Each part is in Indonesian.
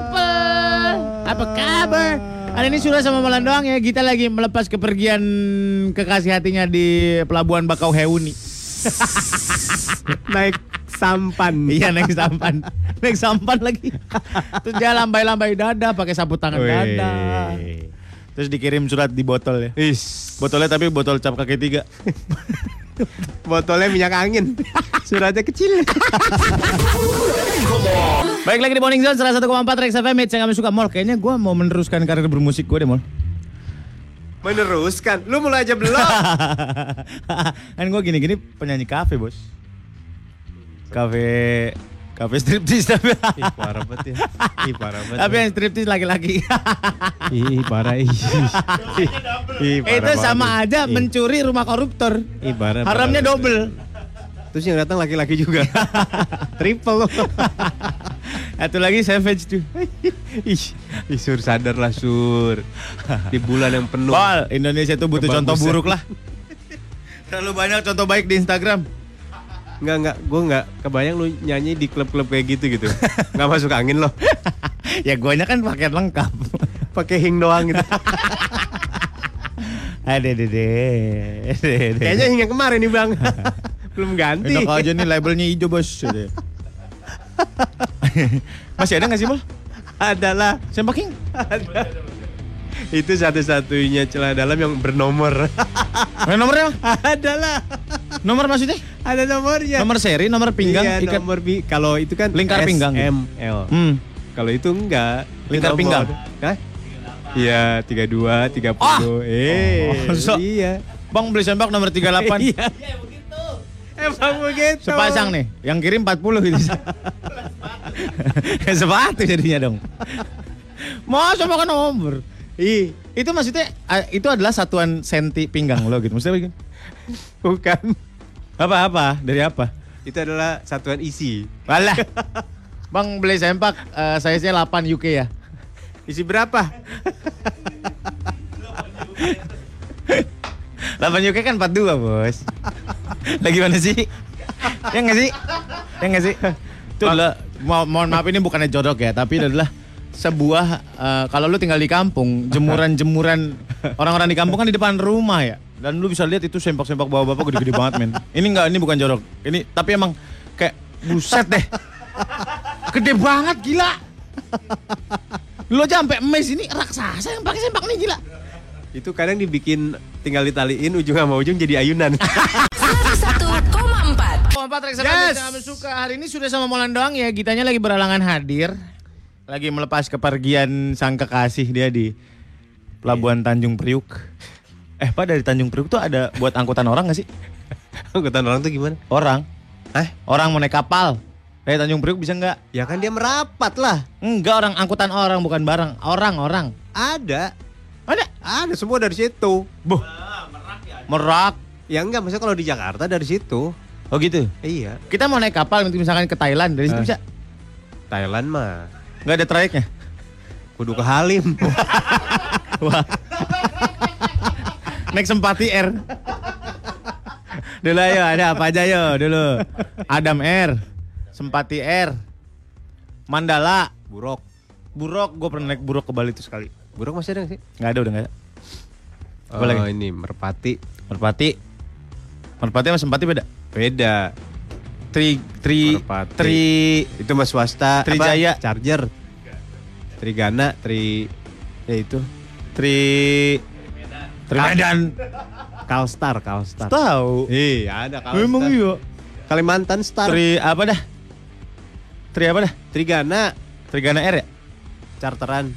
people, apa kabar? Hari ini sudah sama Malan doang ya. Kita lagi melepas kepergian kekasih hatinya di Pelabuhan Bakau Heuni. Naik sampan. Iya naik sampan, naik sampan lagi. Terus dia lambai-lambai dada pakai sapu tangan Wih. dada. Terus dikirim surat di botol ya. Is, Botolnya tapi botol cap kaki tiga. botolnya minyak angin. Suratnya kecil. Baik lagi di Morning Zone 101,4 Rex FM Hits yang kami suka Mall. Kayaknya gue mau meneruskan karir bermusik gue deh Mall. Meneruskan. Lu mulai aja belum. kan gue gini-gini penyanyi kafe bos. Kafe kafe striptis tapi Ih, parah banget ya. Ih, parah banget. tapi yang striptis laki-laki. Ih, parah. Ih, Ih, parah Itu sama aja mencuri rumah koruptor. Ih, parah, Haramnya double. Terus yang datang laki-laki juga. Triple loh. Satu lagi savage tuh. Ih, ih, sur sadar lah sur. Di bulan yang penuh. Wal, Indonesia tuh butuh contoh buruk lah. Terlalu banyak contoh baik di Instagram. Enggak, enggak, gue enggak kebayang lu nyanyi di klub-klub kayak gitu gitu. Enggak masuk angin loh. ya guanya kan paket lengkap. Pakai hing doang gitu. Ada deh deh. Kayaknya hingga kemarin nih, Bang. Belum ganti. Enak aja nih labelnya hijau bos. Masih ada nggak sih mal? Adalah. Sempak King? Ada. Itu satu-satunya celah dalam yang bernomor. Mana nomornya? Adalah. Nomor maksudnya? Ada nomornya. Nomor seri, nomor pinggang, iya, ikat. nomor bi- kalau itu kan Lingkar pinggang. SML. Hmm. Kalau itu enggak. Lingkar pinggang. Hah? Iya, 32, 30. Ah! Eh, Oh, so- iya. Bang beli sempak nomor 38. Iya. Emang begitu. Sepasang nih, yang kirim 40 gitu. Sepatu jadinya dong. Masa makan nomor? Ih, Itu maksudnya itu adalah satuan senti pinggang lo gitu. Maksudnya begini. bukan. Apa apa? Dari apa? Itu adalah satuan isi. Walah. Bang beli sempak eh, size-nya 8 UK ya. Isi berapa? 8 UK kan 42 bos. Lagi mana sih? Ya nggak sih? Ya nggak sih? Itu adalah, mo- mohon maaf ini bukannya jodok ya, tapi adalah sebuah eh, kalau lu tinggal di kampung, jemuran-jemuran orang-orang di kampung kan di depan rumah ya. Dan lu bisa lihat itu sempak-sempak bapak-bapak gede-gede banget men. Ini enggak, ini bukan jorok. Ini tapi emang kayak buset deh. Gede banget gila. Lu aja sampai emes ini raksasa yang pakai sempak nih gila. Itu kadang dibikin tinggal ditaliin ujung sama ujung jadi ayunan. 101,4 Kompak Rex Yes. kami suka hari ini sudah sama Molan doang ya Gitanya lagi berhalangan hadir Lagi melepas kepergian sang kekasih dia di Pelabuhan Tanjung Priuk Eh Pak dari Tanjung Priuk tuh ada buat angkutan orang gak sih? Angkutan orang tuh gimana? Orang Hah? Orang mau naik kapal Dari Tanjung Priuk bisa nggak? Ya kan dia merapat lah. Enggak orang angkutan orang bukan barang Orang orang Ada. Ada Ada semua dari situ. Buh Merak Ya enggak, maksudnya kalau di Jakarta dari situ. Oh gitu Iya. Kita mau naik kapal misalkan ke Thailand Dari situ Eh. bisa Thailand mah Nggak ada trayeknya kudu ke Halim. Wah. Naik Sempati R. Dulu ayo, ada apa aja yo dulu. Adam R. Sempati R. Mandala. Buruk. Buruk, gue pernah naik buruk ke Bali itu sekali. Buruk masih ada nggak sih? Nggak ada, udah nggak ada. Apa Oh, lagi? ini Merpati. Merpati. Merpati sama Sempati beda. Beda. Tri, tri, Merpati. tri, Itu mas swasta. Trijaya. Apa? Charger. Trigana, Tri ya itu. tri, tri Medan. Kalstar, Kalstar. Tahu. Iya, ada Kalstar. Memang iya. Kalimantan Star. Tri apa dah? Tri apa dah? Trigana, Trigana R ya? charteran.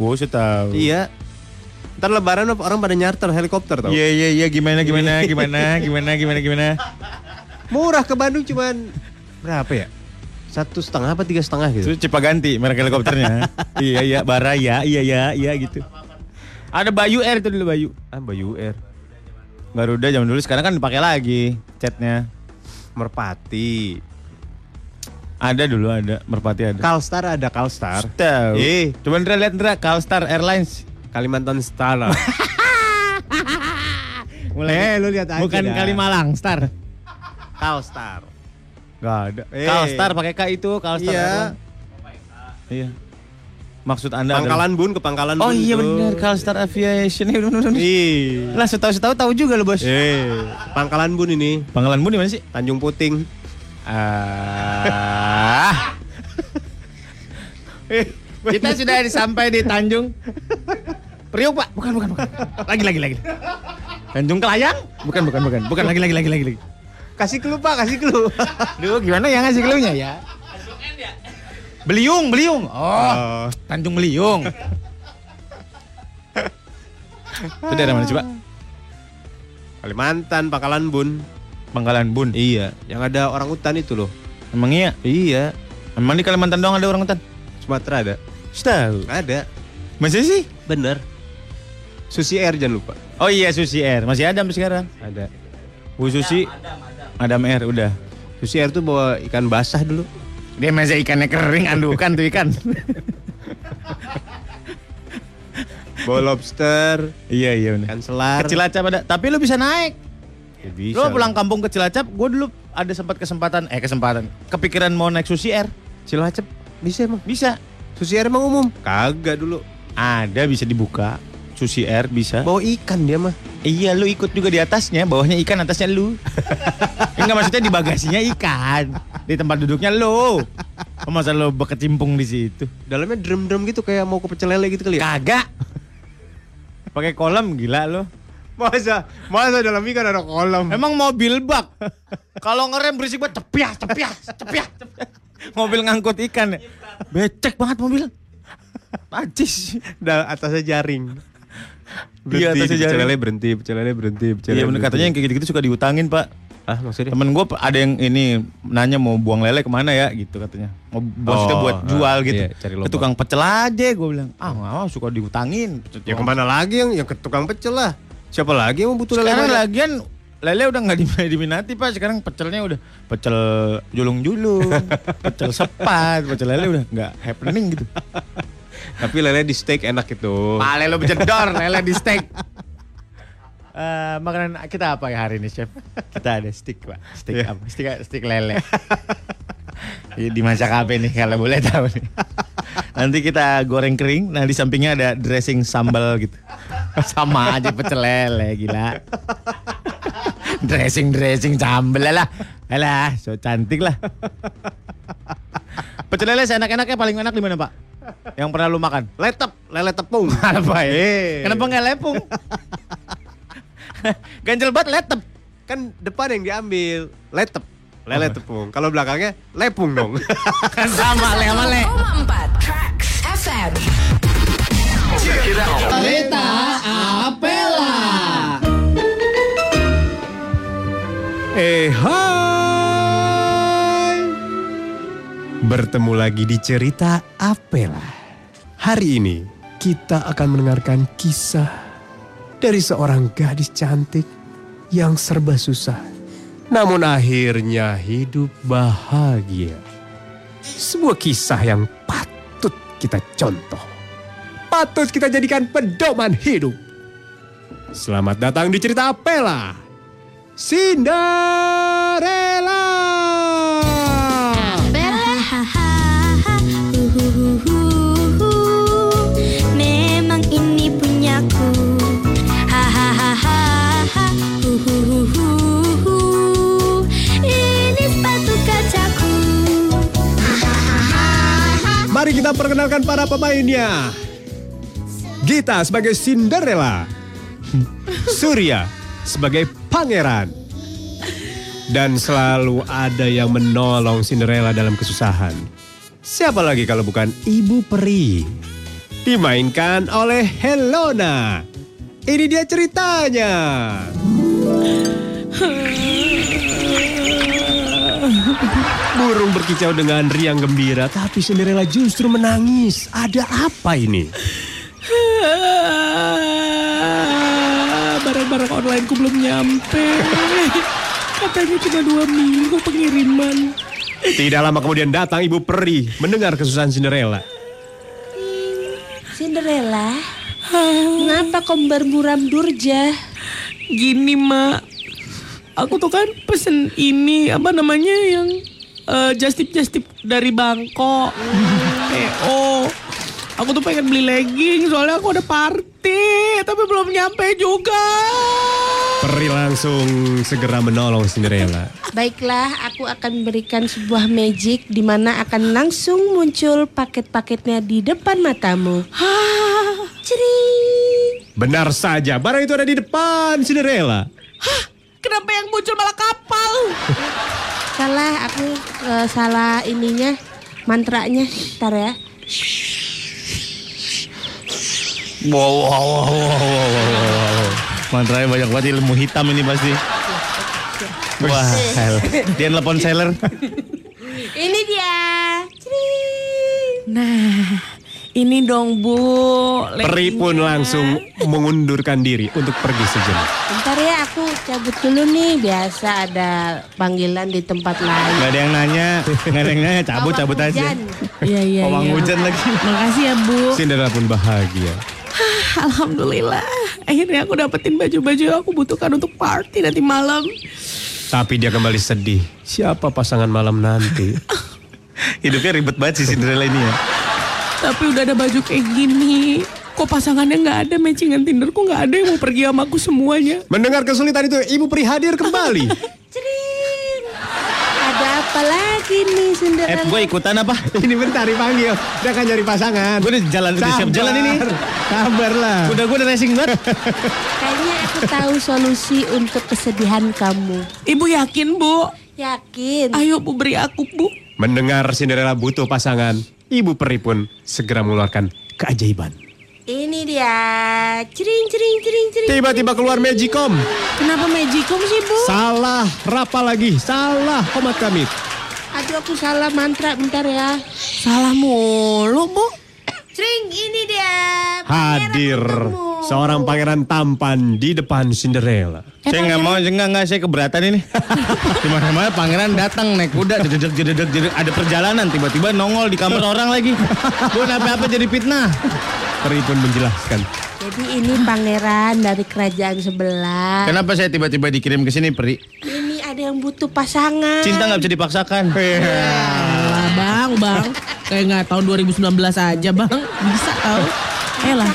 Gue sih tahu. Iya. Ntar lebaran orang pada nyarter helikopter tau. Iya iya iya gimana gimana gimana gimana gimana gimana. Murah ke Bandung cuman berapa ya? Satu setengah apa tiga setengah gitu? Itu Cipaganti merek helikopternya. iya iya Baraya iya iya iya gitu. Ada Bayu Air itu dulu Bayu. Ah, Bayu Air. Garuda zaman dulu sekarang kan dipakai lagi chatnya. Merpati. Ada dulu ada Merpati ada. Kalstar ada Kalstar. Tahu. Eh. Coba Ndra lihat Ndra Kalstar Airlines. Kalimantan Star. Mulai. Eh, lu lihat aja Bukan dah. Kalimalang Star. Kalstar. Gak ada. Eh. Kalstar pakai K itu Kalstar. Iya. Airlines. Iya. Maksud Anda Pangkalan Bun ke Pangkalan Oh Bun. iya tuh. benar, Kalstar Aviation. Iya. Lah setahu setahu tahu juga lo bos. Eh, Pangkalan Bun ini Pangkalan Bun di mana sih? Tanjung Puting. Ah. Kita sudah sampai di Tanjung Priok Pak. Bukan bukan bukan. Lagi lagi lagi. Tanjung Kelayang? Bukan bukan bukan. Bukan lagi lagi lagi lagi. lagi. Kasih clue Pak, kasih clue. Duh, gimana ya ngasih clue-nya ya? Beliung, Beliung. Oh, Oh. Tanjung Beliung. Itu daerah mana coba? Kalimantan, Pangkalan Bun. Pangkalan Bun. Iya, yang ada orang hutan itu loh. Emang iya? Iya, Emang di Kalimantan doang ada orang hutan? Sumatera ada. Tahu. Ada. Masih sih? Bener. Susi Air jangan lupa. Oh iya Susi Air, masih ada sampai sekarang. Ada. Bu Susi. Adam Air udah. Susi Air tuh bawa ikan basah dulu. Dia masa ikannya kering, andukan tuh ikan. Bawa lobster, iya iya benar. ikan selar. Ke Cilacap ada, tapi lu bisa naik. Ya, bisa. Lu pulang kampung ke Cilacap, gue dulu ada sempat kesempatan, eh kesempatan, kepikiran mau naik Susi Air. Cilacap bisa emang. Bisa. Susi Air emang umum? Kagak dulu. Ada bisa dibuka. Susi Air bisa. Bawa ikan dia mah. Iya lu ikut juga di atasnya, bawahnya ikan, atasnya lu. Enggak maksudnya di bagasinya ikan, di tempat duduknya lu. Oh, masa lu berkecimpung di situ? Dalamnya drum-drum gitu kayak mau ke pecel lele gitu kali ya. Kagak. Pakai kolam gila lu. Masa masa dalam ikan ada kolam. Emang mobil bak. Kalau ngerem berisik banget cepias, cepias, cepias, cepias. Mobil ngangkut ikan ya. Becek banget mobil. Najis. Da, atasnya jaring. Iya, atasnya di pecel jaring. lele berhenti, pecel lele berhenti, Iya bener berhenti. katanya yang kayak gitu-gitu suka diutangin pak. Ah maksudnya? Temen gue ada yang ini nanya mau buang lele ke mana ya gitu katanya. Mau maksudnya Oh, buat jual ah, gitu. iya, cari Ke tukang pecel aja gue bilang. Ah nggak mau suka diutangin. Ya ke mana lagi yang yang ke tukang pecel lah. Siapa lagi yang mau butuh lele? Sekarang banyak? lagian lele udah nggak dim- diminati pak. Sekarang pecelnya udah pecel julung-julung, pecel sepat, pecel lele udah nggak happening gitu. Tapi lele di steak enak itu. Pale lo berjedor, lele di steak. Eh, makanan kita apa ya hari ini chef? Kita ada stick pak, stick Iya. apa? Stick stick lele. Dimasak apa nih kalau boleh tahu nih? Nanti kita goreng kering, nah di sampingnya ada dressing sambal gitu. Sama aja pecel lele gila. dressing dressing sambal lah. Alah, so cantik lah. Pecel lele seenak-enaknya paling enak di mana pak? Yang pernah lu makan? Letep, lele tepung. Apa ya? Eh. Kenapa nggak lepung? Ganjel banget letep. Kan depan yang diambil, letep. Lele tepung. Kalau belakangnya lepung dong. Kan sama le sama le. 4 Tracks FM. Eh hai. Bertemu lagi di cerita Apela. Hari ini kita akan mendengarkan kisah dari seorang gadis cantik yang serba susah. Namun akhirnya hidup bahagia. Sebuah kisah yang patut kita contoh. Patut kita jadikan pedoman hidup. Selamat datang di cerita Apela. Cinderella. Bella. Memang ini punyaku. Ini sepatu kacaku Mari kita perkenalkan para pemainnya. Gita sebagai Cinderella. Surya sebagai pangeran. Dan selalu ada yang menolong Cinderella dalam kesusahan. Siapa lagi kalau bukan Ibu Peri? Dimainkan oleh Helona. Ini dia ceritanya. Burung berkicau dengan riang gembira, tapi Cinderella justru menangis. Ada apa ini? Barang-barang onlineku belum nyampe. Katanya cuma dua minggu pengiriman. Tidak lama kemudian datang Ibu Peri mendengar kesusahan Cinderella. Cinderella Mengapa kau bermuram durja? Gini mak, aku tuh kan pesen ini apa namanya yang eh, just tip just tip dari Bangkok. PO. Aku tuh pengen beli legging soalnya aku ada party, tapi belum nyampe juga. Peri langsung segera menolong Cinderella. Baiklah, aku akan berikan sebuah magic di mana akan langsung muncul paket-paketnya di depan matamu. Hah, Cering. Benar saja, barang itu ada di depan Cinderella. hah, kenapa yang muncul malah kapal? Salah, aku eh, salah ininya, mantranya. Ntar ya. Wow, wow, wow, wow, wow, wow. Mantranya banyak banget ilmu hitam ini pasti. Wah, dia nelpon seller. Ini dia. Nah, ini dong Bu. Peri pun langsung mengundurkan diri untuk pergi sejenak. Bentar ya, aku cabut dulu nih. Biasa ada panggilan di tempat lain. Gak ada yang nanya, gak ada yang nanya, cabut, cabut Pawang aja. hujan. Iya, iya, Pawang iya. hujan lagi. Makasih ya Bu. Cinderella pun bahagia. Alhamdulillah. Akhirnya aku dapetin baju-baju yang aku butuhkan untuk party nanti malam. Tapi dia kembali sedih. Siapa pasangan malam nanti? Hidupnya ribet banget sih Cinderella ini ya. Tapi udah ada baju kayak gini. Kok pasangannya nggak ada matchingan Tinderku nggak ada yang mau pergi sama aku semuanya. Mendengar kesulitan itu, Ibu Peri hadir kembali. Apa lagi nih Eh, Cinderella? gue ikutan apa? Ini bentar dipanggil. Dia akan cari pasangan. Gue udah jalan, udah siap jalan ini. Sabar lah. Udah gue udah racing banget. Kayaknya aku tahu solusi untuk kesedihan kamu. Ibu yakin Bu? Yakin? Ayo Bu beri aku Bu. Mendengar Cinderella butuh pasangan, Ibu Peri pun segera mengeluarkan keajaiban. Ini dia. Cering, cering, cering, cering. Tiba-tiba keluar Magicom. Kenapa Magicom sih Bu? Salah, rapa lagi. Salah, komat kami. Aduh aku salah mantra bentar ya. Salah mulu Bu. Cering, ini dia. Hadir untukmu. seorang pangeran tampan di depan Cinderella. saya nggak mau, enggak, enggak, saya keberatan ini. Di mana-mana pangeran datang naik kuda, jededek, jededek, jededek, ada perjalanan, tiba-tiba nongol di kamar orang lagi. Gue apa-apa jadi fitnah. Peri pun menjelaskan. Jadi ini pangeran dari kerajaan sebelah. Kenapa saya tiba-tiba dikirim ke sini, Peri? Ini ada yang butuh pasangan. Cinta nggak bisa dipaksakan. Alah bang, bang. Kayak nggak tahun 2019 aja bang. Bisa tau. Ayolah,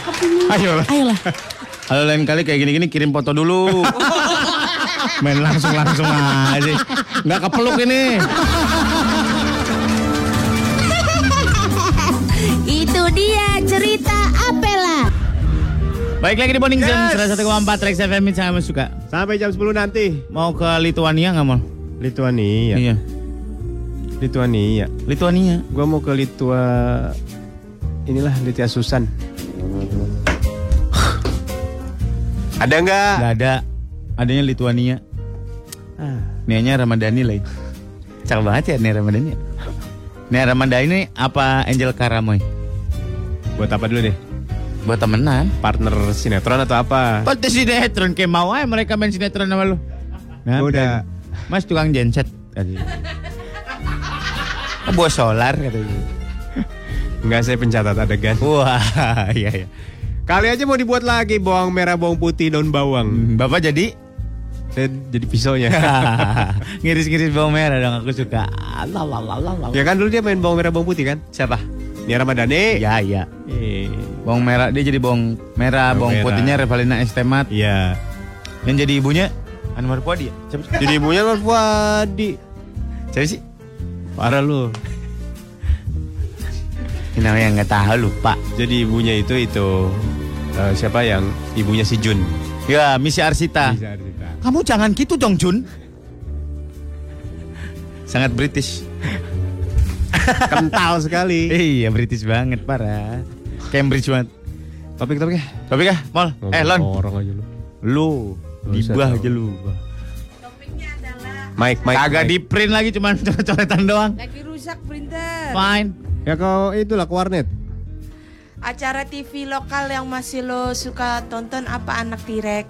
Ayo. ayolah. Kalau lain kali kayak gini-gini kirim foto dulu. Main langsung-langsung aja. Nggak kepeluk ini. Itu dia cerita Apela. Baik lagi di Morning Zone, 101,4 Rex FM ini sangat suka. Sampai jam 10 nanti. Mau ke Lituania nggak mau? Lituania. Iya. Lituania. Lituania. Gua mau ke Litua inilah Litia Susan. Ada nggak? Gak ada. Adanya Lituania. Ah, Nianya Ramadhani lagi. Cakep banget ya Nia Ramadhani. Nia Ramadhani ini apa Angel Karamoy? buat apa dulu deh? Buat temenan. Partner sinetron atau apa? Pasti sinetron kayak mau aja mereka main sinetron sama lu. Nah, Udah. Mas tukang genset. Buat solar katanya. Enggak saya pencatat adegan. Wah, iya iya. Kali aja mau dibuat lagi bawang merah, bawang putih, daun bawang. Hmm, Bapak jadi Saya jadi pisaunya. ngiris-ngiris bawang merah dong aku suka. Lalalala. ya kan dulu dia main bawang merah, bawang putih kan? Siapa? Nia Ramadhani. Ya iya. Eh, Bawang merah dia jadi bawang merah, Bawang bawang merah. putihnya Revalina Estemat. Iya. Yang jadi ibunya Anwar Puadi ya? Siapa? Jadi ibunya Mas Fuadi. Siapa sih? Parah lu. Namanya nggak tahu lupa. Jadi ibunya itu itu eh, siapa yang ibunya si Jun? Ya, Misi Arsita. Kamu jangan gitu dong, Jun. Sangat British. Kental sekali. iya, British banget, parah. Cambridge banget. Topik topiknya. Tapi kah, Mol? Eh, Lon. Orang aja lu. Lu, dibah aja lu. Mike, Mike. Kagak Mike. di print lagi, cuman coret-coretan doang. Lagi rusak printer. Fine. Ya kau itulah ke warnet. Acara TV lokal yang masih lo suka tonton apa anak direk?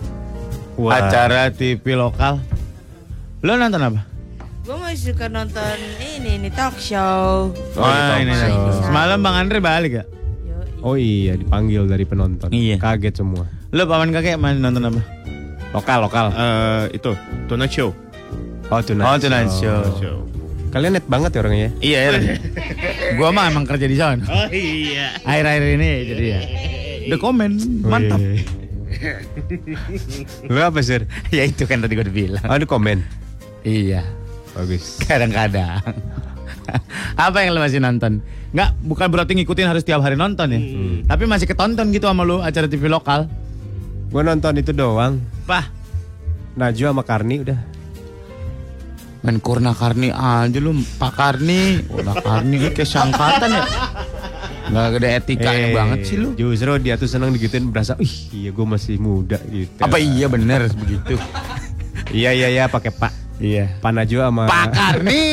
Wah. Acara TV lokal. Lo nonton apa? Gue masih suka nonton ini nih talk show. Oh, Wah, ini ini talk show. Semalam Bang Andre balik ya? Oh iya, dipanggil dari penonton. Iya. Kaget semua. Lo paman kakek main nonton apa? Lokal, lokal. Eh itu Tonight Show. Oh, Tonight Oh, Tonight Show. Show. Kalian net banget ya orangnya ya? Iya ya. gua mah emang kerja di sana. Oh iya. Akhir-akhir ini jadi ya. Udah komen, mantap. Wih. Lu apa sih? ya itu kan tadi gua udah bilang. Oh, ada komen. Iya. Bagus. Kadang-kadang. Apa yang lo masih nonton? Nggak, bukan berarti ngikutin harus tiap hari nonton ya. Tapi masih ketonton gitu sama lu acara TV lokal. Gue nonton itu doang. Pah, Najwa sama Karni udah. Main Kurna Karni aja lu, Pak Karni. Kurna Karni kayak sangkatan ya. Nggak ada etikanya Eh, banget sih lu. Justru dia tuh seneng digituin berasa, ih iya gue masih muda gitu. Apa iya bener begitu? Iya iya iya pakai Pak. Iya. Pak Najwa sama Pak Karni,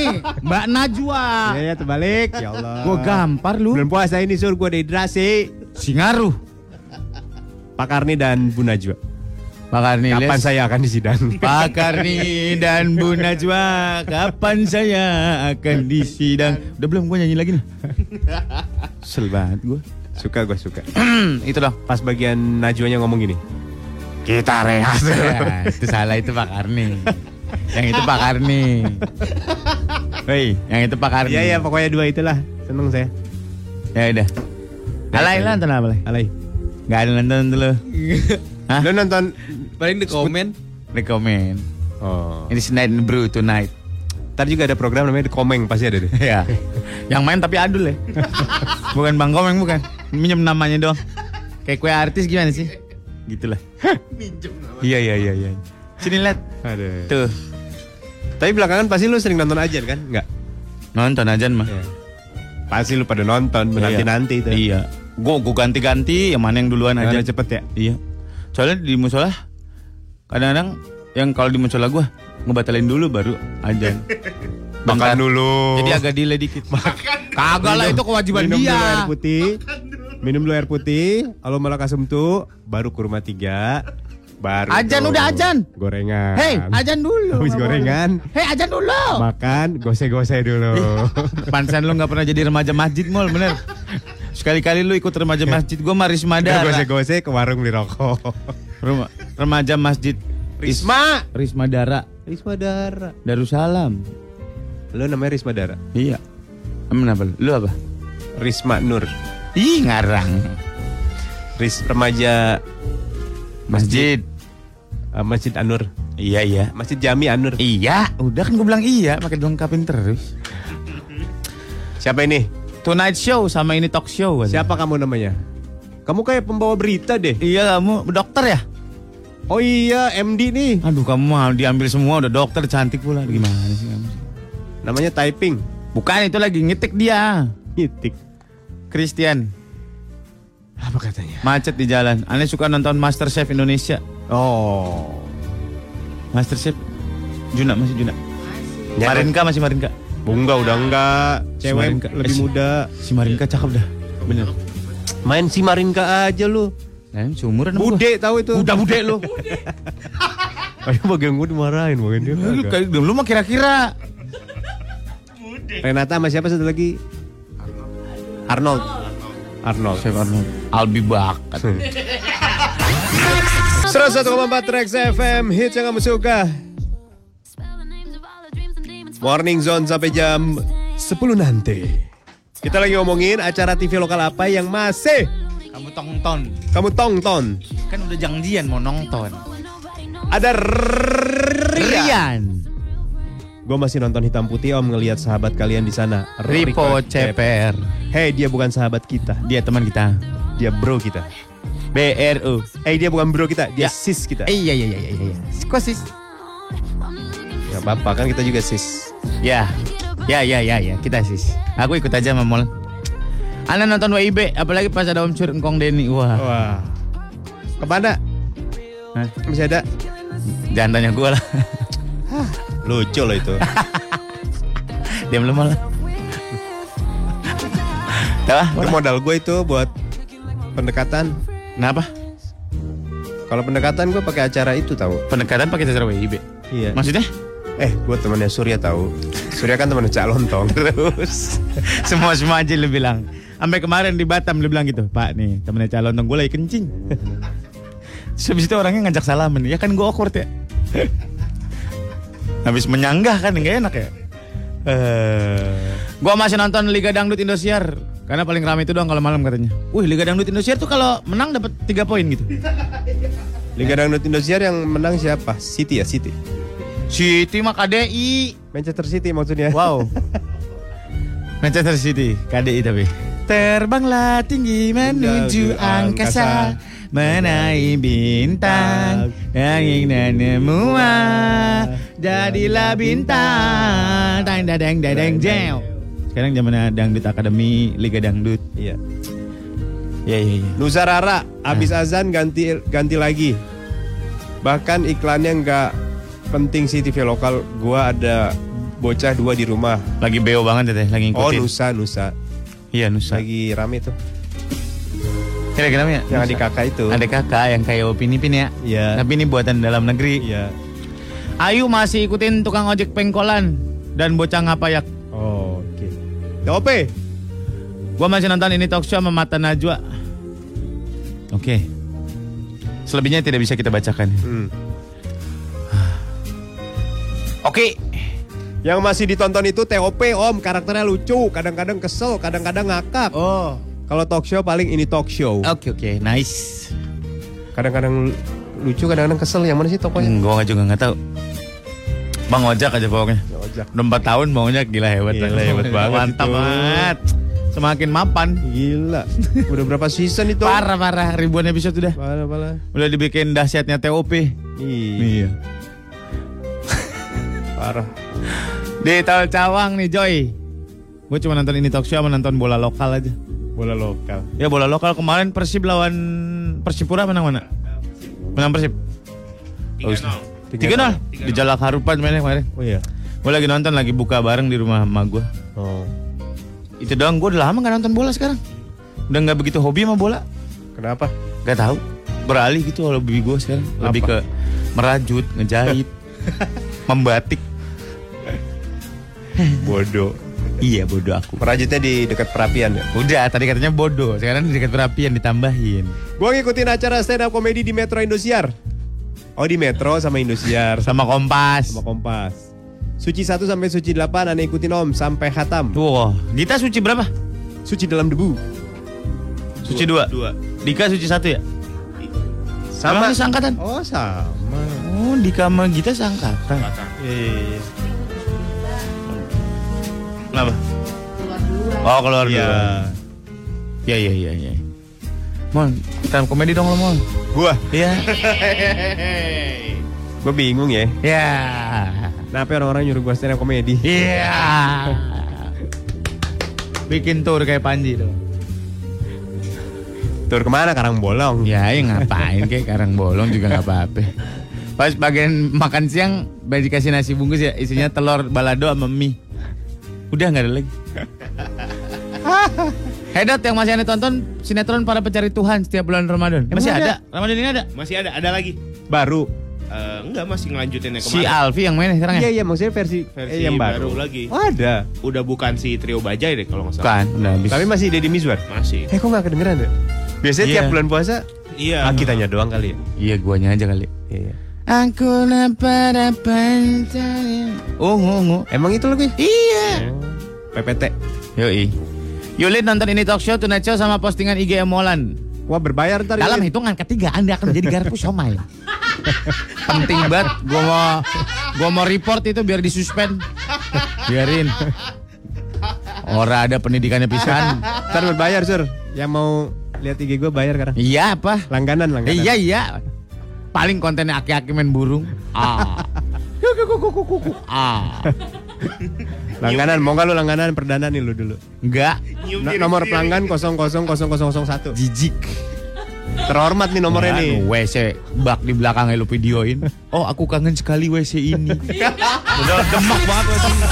Mbak Najwa. Iya iya terbalik. Ya Allah. Gue gampar lu. Bulan puasa ini sur gue dehidrasi. Singaruh. Pak Karni dan Bu Najwa. Pak Karni, Kapan saya akan disidang? Pak Karni dan Bu Najwa, kapan saya akan disidang? Udah belum gue nyanyi lagi nih. Sel banget gue. suka gue suka. itu dong. Pas bagian Najwanya ngomong gini. Kita rehat. Ya, itu salah itu Pak Karni. Yang itu Pak Karni. Hei, yang itu Pak Karni. Iya iya pokoknya dua itulah. Seneng saya. Ya udah. Alay lah nonton apa Alay? Gak ada nonton dulu. Hah? Lu nonton? Paling di komen. Rekomen. Oh. Ini Night Brew Tonight. Ntar juga ada program namanya The Komeng pasti ada deh. Ya. Yang main tapi adul ya. bukan Bang Komeng bukan. Minjem namanya doang. Kayak kue artis gimana sih? Gitulah. Minjem namanya. Iya iya iya iya. Sini lihat. Ada. Tuh. Tapi belakangan pasti lu sering nonton aja kan? Enggak. Nonton aja mah. Iya. Pasti lu pada nonton menanti nanti itu. Iya. Gue gue ganti-ganti yang mana yang duluan aja. Aja cepet ya. Iya. Soalnya di musola kadang-kadang yang kalau di musola gue ngebatalin dulu baru ajan. Makan dulu. Jadi agak delay dikit. Kagak lah itu kewajiban minum dia. dulu air putih. Minum dulu air putih. Kalau malah kasem tuh baru kurma tiga. Baru Ajan, udah ajan. Gorengan. Hei, ajan dulu. Habis gorengan. Hei, ajan dulu. Makan, gose-gose dulu. Pansan lu nggak pernah jadi remaja masjid mall bener. Sekali-kali lu ikut remaja masjid, gue Maris Madara. gose-gose ke warung beli rokok. Rema- remaja masjid Risma. Risma Dara Risma Dara. Darussalam. Lu namanya Risma Dara. Iya. Emang apa? lu? Lu apa? Risma Nur. Ih ngarang. Ris remaja Masjid. uh, Masjid Anur. Iya iya. Masjid Jami Anur. Iya, udah kan gue bilang iya, pakai dilengkapin terus. Siapa ini? Tonight Show sama ini talk show. katanya. Siapa kamu namanya? Kamu kayak pembawa berita deh. Iya kamu dokter ya? Oh iya, MD nih. Aduh kamu mah diambil semua udah dokter cantik pula. Gimana sih kamu? Namanya typing. Bukan itu lagi ngetik dia. Ngitik. Christian Apa katanya? macet di jalan. Aneh suka nonton Master Chef Indonesia. Oh. Master Chef Juna masih Juna. Ya, Marinka masih Marinka. Bunga udah enggak. Cewek Marinka. lebih Eh, muda. Si Marinka cakep dah. Bener. Main si Marinka aja lu. Nah, seumuran. Bude tahu itu. Udah bude lu. Ayo bagian gue dimarahin bagian dia. Lu, kayak- lu mah kira-kira Renata sama siapa satu lagi? Arnold. Arnold. Chef Arnold. Albi bakat. 101,4 Trax FM hits yang kamu suka. Morning Zone sampai jam 10 nanti. Kita lagi ngomongin acara TV lokal apa yang masih Kamu tongton. kamu tonton. Kan udah janjian mau nonton. Ada Rian. Gue masih nonton hitam putih om ngelihat sahabat kalian di sana. Ripo CPR. Hey dia bukan sahabat kita, Dia teman kita. dia bro kita. BRU. Eh dia bukan bro kita, dia Ya. sis kita. Eh, iya iya iya iya iya. Kok sis? Gak apa-apa kan kita juga sis. Ya. Ya ya ya ya, kita sis. Aku ikut aja sama Mol. Anda nonton WIB, apalagi pas ada Om Cur Engkong Denny. Wah. Wah. Ke mana? Hah? Masih ada? Jangan tanya gue lah. Lucu loh itu. Diam lu malah. Tahu ah? itu modal gue itu buat pendekatan. Kenapa? Kalau pendekatan gue pakai acara itu tahu. Pendekatan pakai cara WIB. Iya. Maksudnya? Eh, gue temannya Surya tahu. Surya kan temannya Cak Lontong. Terus semua semua aja lu bilang. Sampai kemarin di Batam lu bilang gitu, Pak nih temennya calon dong gue lagi kencing. Terus habis itu orangnya ngajak salaman, ya kan gue awkward ya. habis menyanggah kan nggak enak ya. Eh, Gua masih nonton Liga Dangdut Indosiar karena paling ramai itu doang kalau malam katanya. Wih, Liga Dangdut Indosiar tuh kalau menang dapat 3 poin gitu. Liga Dangdut Indosiar yang menang siapa? City ya, City. City mah KDI. Manchester City maksudnya. Wow. Manchester City, KDI tapi. Terbanglah tinggi menuju angkasa, angkasa. menaik bintang, angin dan semua, jadilah bintang, dang dang dang dang jeng. Sekarang zamannya dangdut akademi Liga Dangdut. Iya. Ya ya ya. Nusa Rara, abis azan ganti ganti lagi. Bahkan iklannya nggak penting sih TV lokal. Gua ada bocah dua di rumah. Lagi beo banget ya teh, lagi Oh ngikutin. Nusa, Nusa. Iya Nusa. Lagi rame tuh. Kira-kira ya? Yang Nusa. adik kakak itu. Ada kakak yang kayak Opini Pin ya. Iya. Tapi ini buatan dalam negeri. Iya. Ayu masih ikutin tukang ojek pengkolan dan bocah ngapayak. Oh, oke. TOP. Gua masih nonton ini talk show sama Mata Najwa. Oke. Selebihnya tidak bisa kita bacakan. Hmm. Oke. Yang masih ditonton itu TOP Om, karakternya lucu, kadang-kadang kesel, kadang-kadang ngakak. Oh. Kalau talk show paling ini talk show. Oke oke, nice. Kadang-kadang lucu, kadang-kadang kesel. Yang mana sih tokohnya? Hmm, gua juga nggak tahu. Bang Ojak aja pokoknya. Ya, Ojak. Udah 4 tahun Bang Ojak gila hebat. Gila, hebat banget Mantap itu. banget. Semakin mapan. Gila. Udah berapa season itu? Parah parah ribuan episode udah. Parah, parah. Udah dibikin dahsyatnya TOP. Iya. Parah. Di Tol Cawang nih Joy. Gue cuma nonton ini talk show sama nonton bola lokal aja. Bola lokal. Ya bola lokal kemarin Persib lawan Persipura menang mana? Menang Persib. Tiga nol. Di Jalak Harupan mainnya kemarin. Oh iya. Gue lagi nonton lagi buka bareng di rumah emak gue. Oh. Itu doang. Gue udah lama gak nonton bola sekarang. Udah nggak begitu hobi sama bola. Kenapa? Gak tahu. Beralih gitu hobi gue sekarang. Lebih Apa? ke merajut, ngejahit, membatik. Bodoh. Iya bodoh aku. Merajutnya di dekat perapian ya. Udah tadi katanya bodoh. Sekarang di dekat perapian ditambahin. Gua ngikutin acara stand up comedy di Metro Indosiar. Oh di Metro sama Indosiar Sama Kompas. sama Kompas. Suci 1 sampai suci 8 aneh ikutin Om sampai hatam. Wah, Gita suci berapa? Suci dalam debu. Suci dua. Dua. Dika suci satu ya? Sama. Emang seangkatan? Oh sama. Oh, Dika sama Gita seangkatan. Iya. Kenapa? Oh, keluar Iya. dua. Iya, iya, iya, iya. Mon, stand komedi dong lo, Mon. Gua. Iya. Gua bingung ya. Iya. Kenapa orang-orang nyuruh gua stand up comedy? Iya. Bikin tour kayak Panji dong. Tur ke mana? Karang bolong. Ya, ya ngapain kayak karang bolong juga nggak apa-apa. Pas bagian makan siang, dikasih nasi bungkus ya, isinya telur balado sama mie. Udah nggak ada lagi. Hedot yang masih anda tonton sinetron para pencari Tuhan setiap bulan Ramadan. Emang masih ada? ada? Ramadan ini ada? Masih ada, ada lagi. Baru. Eh, enggak, masih ngelanjutin yang Si kemarin. Alfi yang main sekarang Iya ya? iya maksudnya versi, Versi eh, yang baru. baru. lagi. Oh ada. Udah bukan si Trio Bajai deh kalau nggak salah. Bukan, udah habis. Tapi masih Deddy Mizwar. Masih. Eh kok gak kedengeran ya? Biasanya Iya. tiap bulan puasa Iya. ah, kitanya doang kali ya. Iya, guanya aja kali. Iya. Aku pada pancari. Oh, oh, oh. Emang itu lagi? Iya. PPT. Yoi. Yulid nonton ini talk show Tonight Show sama postingan IG Emolan. Wah berbayar ntar Dalam Yulin. hitungan ketiga Anda akan menjadi garpu somai. Penting banget. Gua mau gua mau report itu biar disuspend. Biarin. Ora ada pendidikannya pisan. Ntar berbayar sur. Yang mau lihat IG gue bayar sekarang. Iya apa? Langganan langganan. Iya iya. Paling kontennya aki-aki main burung. Ah. Ah. Langganan. Mau nggak lu langganan perdana nih lu dulu. Enggak. No- nomor pelanggan 000001. Jijik. Terhormat nih nomornya nih. WC bak di belakang lu videoin. Oh, aku kangen sekali WC ini. Udah demak banget WC ini.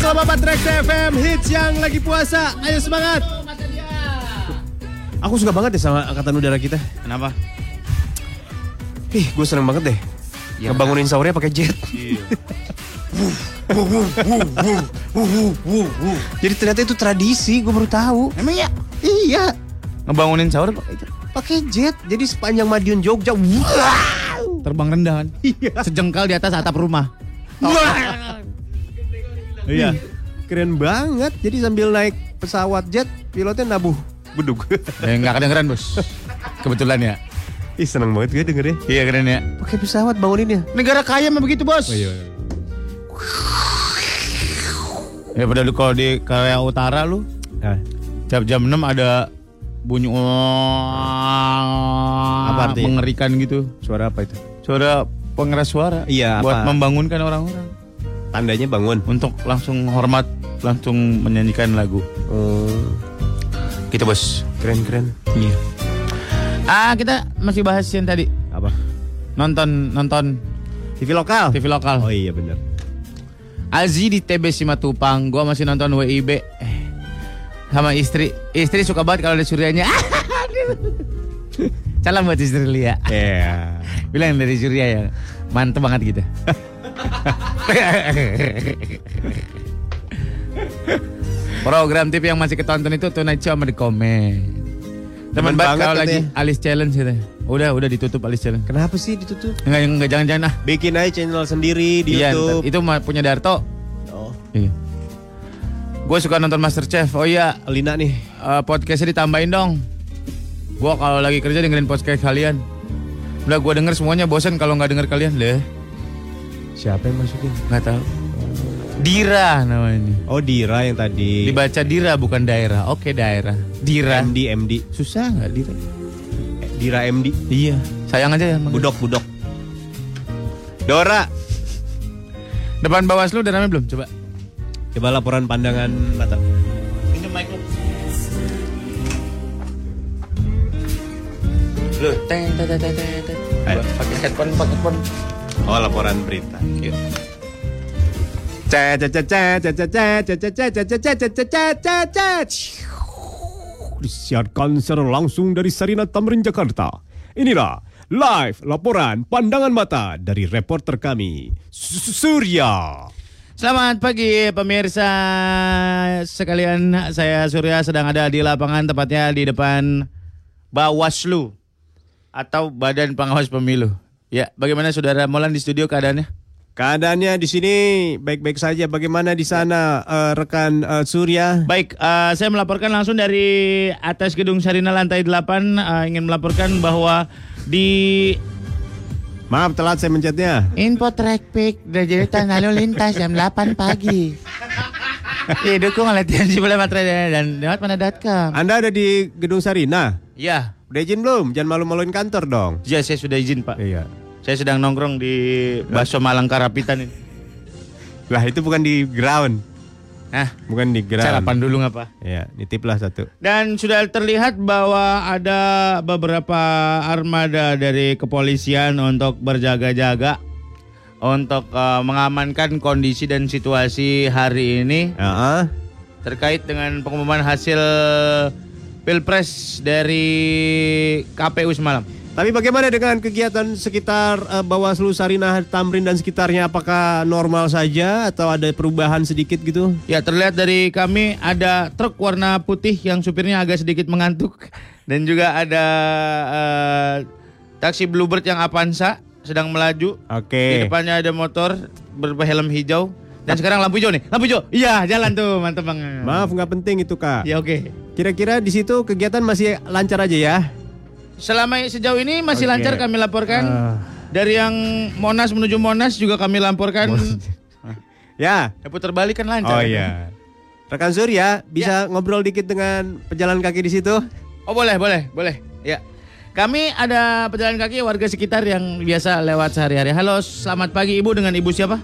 Sobat Patrek FM hits yang lagi puasa. Ayo semangat. Aku suka banget deh sama angkatan udara kita. Kenapa? Ih, gue seneng banget deh. Ya, Ngebangunin sahurnya pakai jet. Jadi ternyata itu tradisi, gue baru tahu. Emang ya? Iya, Ngebangunin sahur pakai jet. Jadi sepanjang Madiun Jogja, wow. Terbang rendah kan? Iya. Sejengkal di atas atap rumah. Iya. Keren banget. Jadi sambil naik pesawat jet, pilotnya nabuh bedug. Eh, nggak kedengeran bos. Kebetulan ya. Ih seneng banget gue dengernya. Iya keren ya. Pakai pesawat banguninnya. Negara kaya mah begitu bos. Oh iya. Ya pada lu kalau di Korea Utara lu Nah, Tiap jam 6 ada bunyi Apa artinya? mengerikan gitu. suara apa itu? Suara pengeras suara. Iya, Buat apa? membangunkan orang-orang Tandanya bangun. untuk langsung hormat, langsung menyanyikan lagu. Oh, Gitu bos. keren keren. Iya. Ah kita masih bahas yang tadi Apa? nonton nonton TV lokal. TV lokal. Oh iya bener. Azi di TB Simatupang. Gua masih nonton WIB. Eh, sama istri. Istri suka banget kalau ada suryanya. Salam buat istri Lia. Iya. Bilang dari Surya ya. Mantep banget gitu. Program TV yang masih ketonton itu Tonight Show sama The Comment. Teman banget kalau lagi. Alice Challenge gitu. Udah, udah ditutup Alice Challenge. Kenapa sih ditutup? Enggak, enggak jangan-jangan ah. Bikin aja channel sendiri di Iya, YouTube. itu punya Darto. Oh, Iya. Gue suka nonton Masterchef. Oh iya, Lina nih. eh, podcastnya ditambahin dong. Gue kalau lagi kerja dengerin podcast kalian. Udah gue denger semuanya bosan kalau nggak denger kalian deh. Siapa yang masukin? Nggak tahu. Dira namanya. Oh Dira yang tadi. Dibaca Dira bukan daerah. Oke daerah. Dira. MD MD. Susah nggak Dira? Dira MD. Iya. Sayang aja ya. Budok budok. Dora. Depan Bawaslu udah rame belum? Coba. Coba laporan pandangan mata. Ini mic lu. Lu, teng teng teng teng. Pakai headphone, pakai headphone. Oh laporan berita. Yuk. Disiarkan secara langsung dari Sarina Tamrin Jakarta. Inilah live laporan pandangan mata dari reporter kami Su- Surya. Selamat pagi pemirsa sekalian. Saya Surya sedang ada di lapangan tepatnya di depan Bawaslu atau Badan Pengawas Pemilu. Ya, bagaimana Saudara Molan di studio keadaannya? Keadaannya di sini baik-baik saja. Bagaimana di sana eh, rekan eh, Surya? Baik, eh, saya melaporkan langsung dari atas gedung Sarina lantai 8 eh, ingin melaporkan bahwa di Maaf telat saya mencetnya. Info Traffic dari Jalan Lalu Lintas jam 8 pagi. Iya, dukung latihan sebelah materai dan lewat mana.com. Anda ada di gedung Sarina. Ya, Udah izin belum? Jangan malu-maluin kantor dong. ya saya sudah izin Pak. Iya. Saya sedang nongkrong di Baso Malang Karapitan ini. Lah itu bukan di ground. Nah, Bukan di ground. sarapan dulu ngapa? Iya, nitiplah satu. Dan sudah terlihat bahwa ada beberapa armada dari kepolisian untuk berjaga-jaga untuk eh, mengamankan kondisi dan situasi hari ini Heeh. terkait dengan pengumuman hasil Pilpres dari KPU semalam. Tapi bagaimana dengan kegiatan sekitar eh, Bawaslu Sarinah Tamrin dan sekitarnya? Apakah normal saja atau ada perubahan sedikit gitu? Ya terlihat dari kami ada truk warna putih yang supirnya agak sedikit mengantuk dan juga ada eh, taksi Bluebird yang Avanza sedang melaju. Di Oke. depannya ada motor berhelm hijau dan sekarang lampu hijau nih. Lampu hijau. Iya, jalan tuh, mantep banget. Maaf nggak penting itu kak. Ya oke. Kira-kira di situ kegiatan masih lancar aja ya? Selama sejauh ini masih Oke. lancar kami laporkan. Ah. Dari yang Monas menuju Monas juga kami laporkan. Ya. Ya, putar balik kan lancar. Oh iya. Rekan Surya bisa Ya. ngobrol dikit dengan pejalan kaki di situ? Oh boleh, boleh, boleh. Ya. Kami ada pejalan kaki warga sekitar yang biasa lewat sehari-hari. Halo, selamat pagi Ibu dengan Ibu siapa?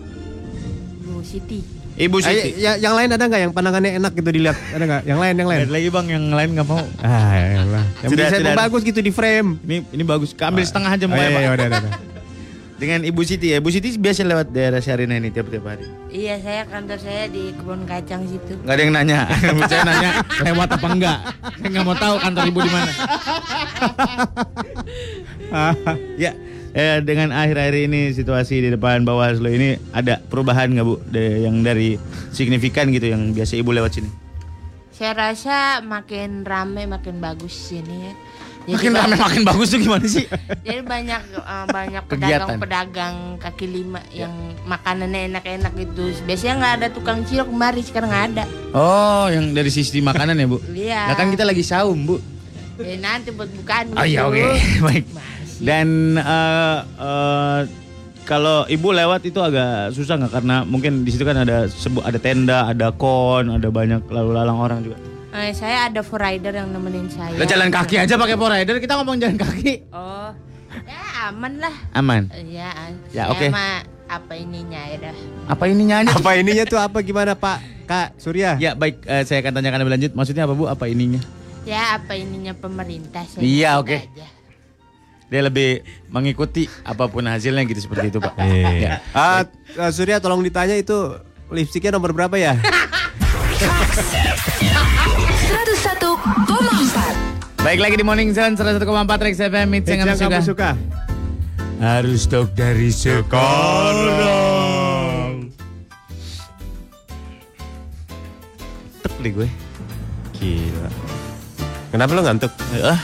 Bu Siti. Ibu Siti. ya, yang lain ada nggak yang pandangannya enak gitu dilihat? Ada nggak? Yang lain, yang lain. Ada lagi bang, yang lain nggak mau. Ah, elah. Yang Sudah, bisa sudah. bagus gitu di frame. Ini ini bagus. Ambil setengah aja Oh, ya, iya, Pak. iya, udah, udah, udah. Dengan Ibu Siti ya. Ibu Siti biasa lewat daerah Syarina ini tiap-tiap hari. Iya, saya kantor saya di kebun kacang situ. Nggak ada yang nanya. Saya nanya lewat apa enggak. Saya nggak mau tahu kantor ibu di mana. ya, eh, dengan akhir-akhir ini situasi di depan Bawaslu ini ada perubahan nggak bu? De- yang dari signifikan gitu yang biasa ibu lewat sini. Saya rasa makin rame, makin bagus sini ya. Makin rame makin bagus tuh gimana sih? Jadi banyak eh, banyak pedagang-pedagang kaki lima yang makanannya enak-enak gitu. Biasanya nggak ada tukang cilok kemari, sekarang nggak ada. Oh, yang dari sisi makanan ya, Bu? Iya. Nah kan kita lagi saum, Bu. Ya, nanti buat bukaan. Oh iya, gitu. oke. Baik. Dan eh, eh, kalau ibu lewat itu agak susah nggak karena mungkin di situ kan ada sebu ada tenda, ada kon, ada banyak lalu lalang orang juga. Eh, saya ada for rider yang nemenin saya. Lah jalan kaki aja pakai power rider, kita ngomong jalan kaki. Oh, ya aman lah. Aman. Eh, Ya, Ya, saya oke. mah apa ininya ya dah. Apa ini nyanyi? Apa ininya tuh apa gimana Pak? Kak Surya? Ya baik, eh, saya akan tanyakan lebih lanjut. Maksudnya apa bu? Apa ininya? Ya apa ininya pemerintah. Saya Iya, oke. aja. Dia lebih mengikuti apa pun hasilnya gitu seperti itu pak. Ya. Ah, ah, Surya tolong ditanya itu lipstiknya nomor berapa ya? 101,4 Baik lagi di Morning Zone 101,4 Rex FM Hits yang kamu suka. suka. Harus stok dari sekarang. Tek deh gue. Gila. Kenapa lo ngantuk? Ah,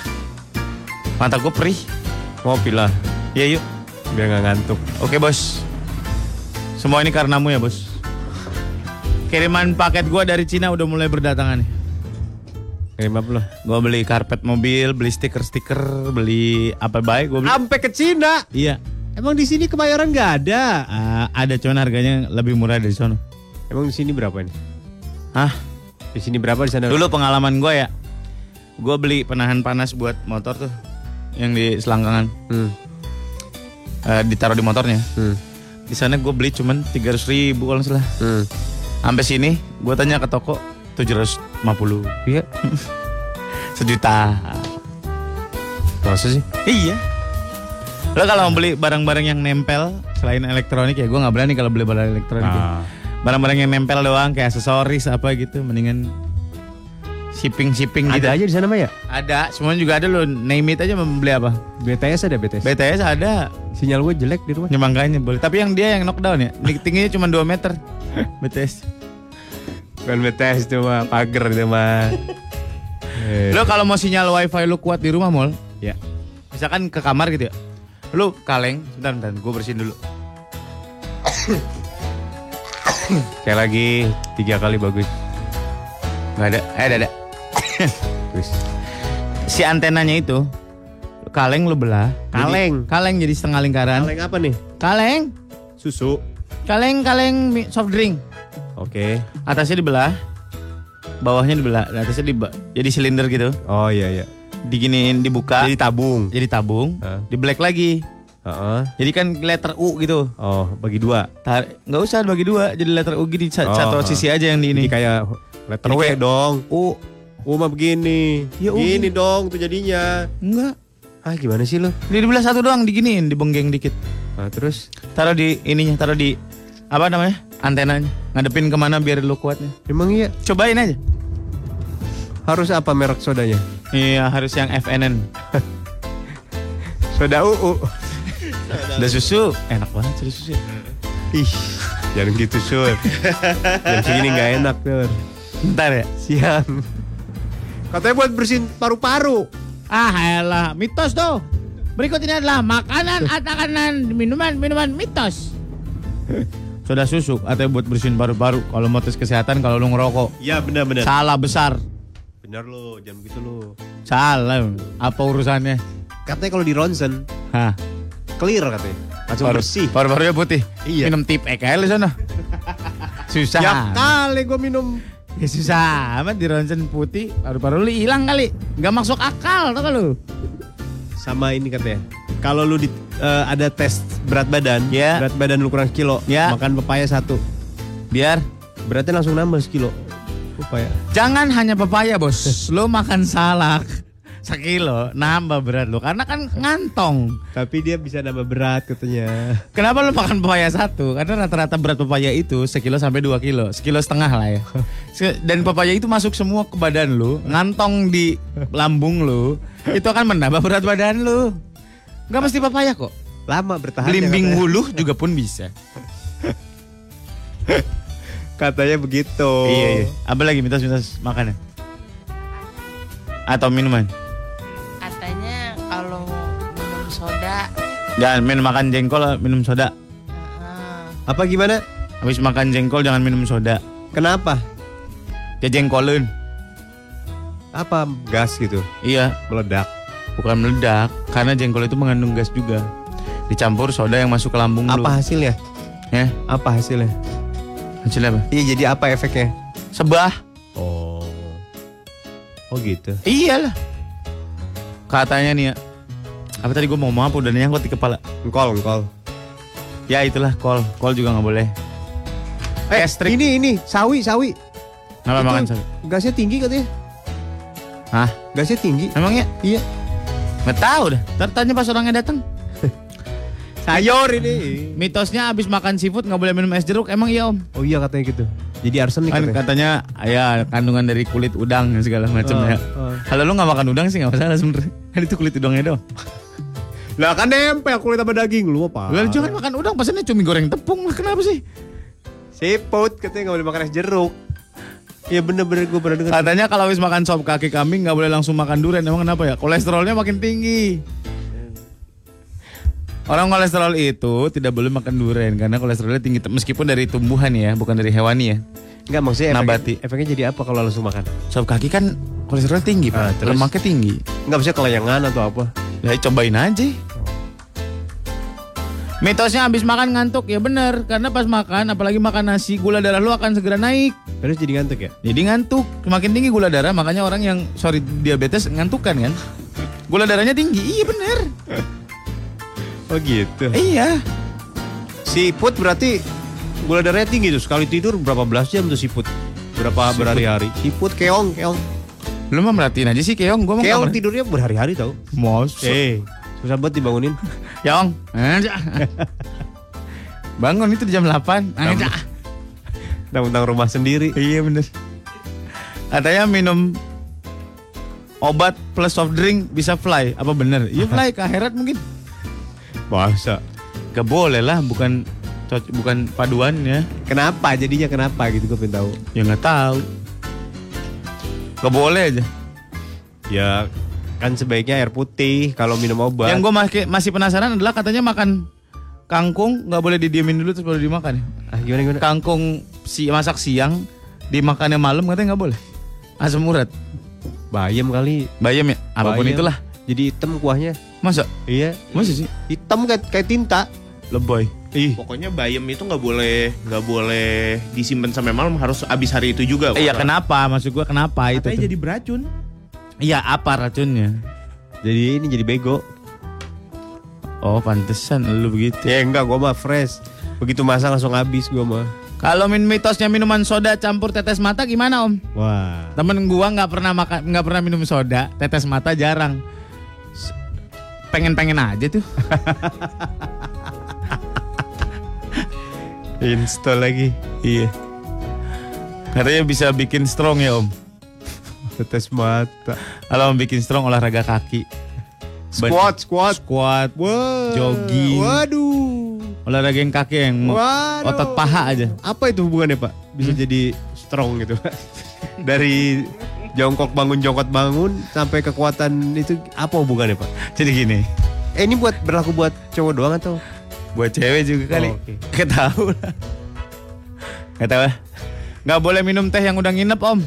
mata gue perih. Ngopi lah, Ya yuk. biar nggak ngantuk. Oke bos. Semua ini karenamu ya bos. Kiriman paket gue dari Cina udah mulai berdatangan nih. Kirim apa lo? Gue beli karpet mobil, beli stiker-stiker, beli apa baik gue beli. Sampai ke Cina. Iya. Emang di sini kebayoran nggak ada? Ah, ada cuman harganya lebih murah dari sono. Emang di sini berapa nih? Hah? Di sini berapa di sana? Dulu pengalaman gue ya, gue beli penahan panas buat motor tuh, yang di selangkangan, Hmm. Eh, ditaruh di motornya. Hmm. Di sana gue beli cuman 300 ribu kalau salah. Hmm. Sampai sini, gue tanya ke toko 750, Iya. sejuta. Masa sih? Iya. Lo kalau mau beli barang-barang yang nempel selain elektronik ya gue nggak berani kalau beli barang elektronik. ya. Ah. Barang-barang yang nempel doang kayak aksesoris apa gitu, mendingan shipping shipping gitu. Ada aja di sana mah ya? Ada, semuanya juga ada lo. Name it aja mau beli apa? BTS ada BTS. BTS ada. Sinyal gue jelek di rumah. Ya makanya boleh. Tapi yang dia yang knockdown ya, tingginya cuma 2 meter. BTS. Bukan BTS itu mah, pagar itu mah. Lo kalau mau sinyal wifi lo kuat di rumah mall, ya. misalkan ke kamar gitu ya. Lo kaleng, bentar bentar, gue bersihin dulu. Kayak lagi tiga kali bagus. Gak ada, eh ada ada. Si antenanya itu kaleng lo belah. Kaleng? Jadi- kaleng jadi setengah lingkaran. Kaleng apa nih? Kaleng. Susu. Kaleng kaleng soft drink. Oke. Atasnya dibelah. Bawahnya dibelah, atasnya di jadi silinder gitu. Oh iya iya. Diginiin dibuka. Jadi tabung. jadi tabung, Hah? di black lagi. Heeh. Jadi kan letter U gitu. Oh, bagi dua. Tar- nggak usah bagi dua, jadi letter U gini Oh, satu oh. sisi aja yang di ini. Ini kayak letter Jadi W kayak- dong. U. U mah begini. Ya, U Gini gini. dong tuh jadinya. Enggak. Ah gimana sih lo? Dia dibelah satu doang, diginiin, dibenggeng dikit. Ah, terus Taruh di ininya, taruh di apa namanya? Antenanya. Ngadepin ke mana biar lu kuatnya. emang iya Cobain aja. harus apa merek sodanya? Iya, harus yang FNN. Soda UU. Ada susu, enak banget susu susu. Ih, jangan gitu sur. Jam segini nggak enak sur. Bentar ya. Siang. Katanya buat bersihin paru-paru. Ah, elah, mitos tuh. Berikut ini adalah makanan atau makanan minuman minuman mitos. Soda susu atau buat bersihin paru-paru. Kalau mau tes kesehatan kalau lu ngerokok. Iya benar-benar. Salah besar. Benar lo, jangan begitu lo. Salah. Apa urusannya? Katanya kalau di ronsen Hah. clear katanya. Langsung bersih. Paru-parunya putih. Iya. Minum tip ek aja lu sana. Susah. Ya kali gue minum. Ya susah amat di ronsen putih. Paru-paru lu hilang kali. Gak masuk akal tau lu? Sama ini katanya. Kalau lu di, eh, ada tes berat badan, Ya. berat badan lu kurang kilo, Ya. makan pepaya satu, Biar beratnya langsung nambah sekilo. Pepaya. Jangan hanya pepaya bos, lo makan salak sekilo nambah berat lo karena kan ngantong. Tapi dia bisa nambah berat katanya. Kenapa lo makan pepaya satu? Karena rata-rata berat pepaya itu sekilo sampai dua kilo, sekilo setengah lah ya. Dan pepaya itu masuk semua ke badan lo, ngantong di lambung lo, itu akan menambah berat badan lo. Gak mesti pepaya kok. Lama bertahan. Belimbing wuluh juga pun bisa. Katanya begitu. Iya, iya. Apa lagi mitos-mitos makanan? Atau minuman? Jangan minum makan jengkol, minum soda. Apa gimana? Habis makan jengkol jangan minum soda. Kenapa? Dia jengkolin. Apa gas gitu? Iya, Meledak. bukan meledak. Karena jengkol itu mengandung gas juga. Dicampur soda yang masuk ke lambung lu. Apa hasilnya? Ya, Apa hasilnya? hasilnya apa? Iya jadi apa efeknya? Sebah. Oh. Oh gitu. Iyalah. Katanya nih ya. Apa tadi gue mau ngomong apa udah nyangkut di kepala. Engkol, engkol. Ya itulah kol. Kol juga nggak boleh. Eh, Gastric. ini ini sawi, sawi. Kenapa Itu makan sawi? Gasnya tinggi katanya. Hah? Gasnya tinggi. Emangnya? Iya. Nggak tahu dah. Ntar tanya pas orangnya datang. Sayur ini. Mitosnya abis makan seafood nggak boleh minum es jeruk. Emang iya om? Oh iya katanya gitu. Jadi arsenik Kan katanya. katanya ya kandungan dari kulit udang dan segala macam Oh, ya. oh. Kalau lu nggak makan udang sih nggak masalah sebenarnya. Kan itu kulit udangnya doang. Lah kan nempel kulit sama daging lu apa? Lu jangan makan udang pesannya cumi goreng tepung. Kenapa sih? Siput katanya nggak boleh makan es jeruk. Iya bener-bener gue pernah dengar. Katanya kalau habis makan sop kaki kambing nggak boleh langsung makan durian. Emang kenapa ya? Kolesterolnya makin tinggi. Orang kolesterol itu tidak boleh makan durian karena kolesterolnya tinggi meskipun dari tumbuhan ya, bukan dari hewani ya. Enggak maksudnya efeknya, Nabati. efeknya jadi apa kalau langsung makan? Sop kaki kan kolesterol tinggi, Ah, Pak. terus? Lemaknya tinggi. Enggak maksudnya kelayangan atau apa? Ya cobain aja. Mitosnya habis makan ngantuk ya bener karena pas makan apalagi makan nasi gula darah lu akan segera naik. Terus jadi ngantuk ya? Jadi ngantuk, semakin tinggi gula darah makanya orang yang sorry diabetes ngantukan kan. Gula darahnya tinggi, iya bener. Oh gitu. Iya. Siput berarti gula darahnya tinggi tuh. Sekali tidur berapa belas jam tuh siput? Berapa berhari-hari? Siput keong, keong. Lu mah merhatiin aja sih keong, gua mau Keong kamar. tidurnya berhari-hari tau. Mos. Eh, susah banget dibangunin. Keong. Bangun itu jam 8. Aja. Tentang rumah sendiri. Iya bener. Katanya minum obat plus soft drink bisa fly. Apa bener? Iya fly ke akhirat mungkin. Masa? Gak boleh lah, bukan bukan paduannya. Kenapa jadinya kenapa gitu gue pengen tahu. Ya nggak tahu. Gak boleh aja. Ya kan sebaiknya air putih kalau minum obat. Yang gue masih masih penasaran adalah katanya makan kangkung nggak boleh didiemin dulu terus baru dimakan. ya. ah, gimana gimana? Kangkung si masak siang dimakannya malam katanya nggak boleh. Asam urat. Bayam kali. Bayam ya, apa pun Bayam. itulah. Jadi hitam kuahnya. Masa? Iya. Masa sih? Hitam kayak kayak tinta. Lebay. Ih. Pokoknya bayam itu nggak boleh nggak boleh disimpan sampai malam harus habis hari itu juga. Iya kenapa? Maksud gua kenapa itu? Katanya tuh? jadi beracun. Iya apa racunnya? Jadi ini jadi bego. Oh pantesan lu begitu. Ya enggak, gua mah fresh. Begitu masak langsung habis gua mah. Kalau min mitosnya minuman soda campur tetes mata gimana om? Wah. Temen gua nggak pernah makan nggak pernah minum soda, tetes mata jarang. Pengen-pengen aja tuh. Install lagi. iya. Katanya bisa bikin strong ya om. Tetes mata. Kalau mau bikin strong olahraga kaki. Squat, squat. Squat, Wah. Jogging. Waduh. olahraga yang kaki yang mau- Waduh. otot paha aja. Apa itu hubungannya, Pak? Bisa jadi strong gitu. Dari jongkok bangun jongkok bangun sampai kekuatan itu apa hubungannya, Pak? Jadi gini, Eh ini buat berlaku buat cowok doang atau? buat cewek juga kali. Oh, oke. Gak tahu lah. Gak tahu lah. Gak boleh minum teh yang udah nginep om.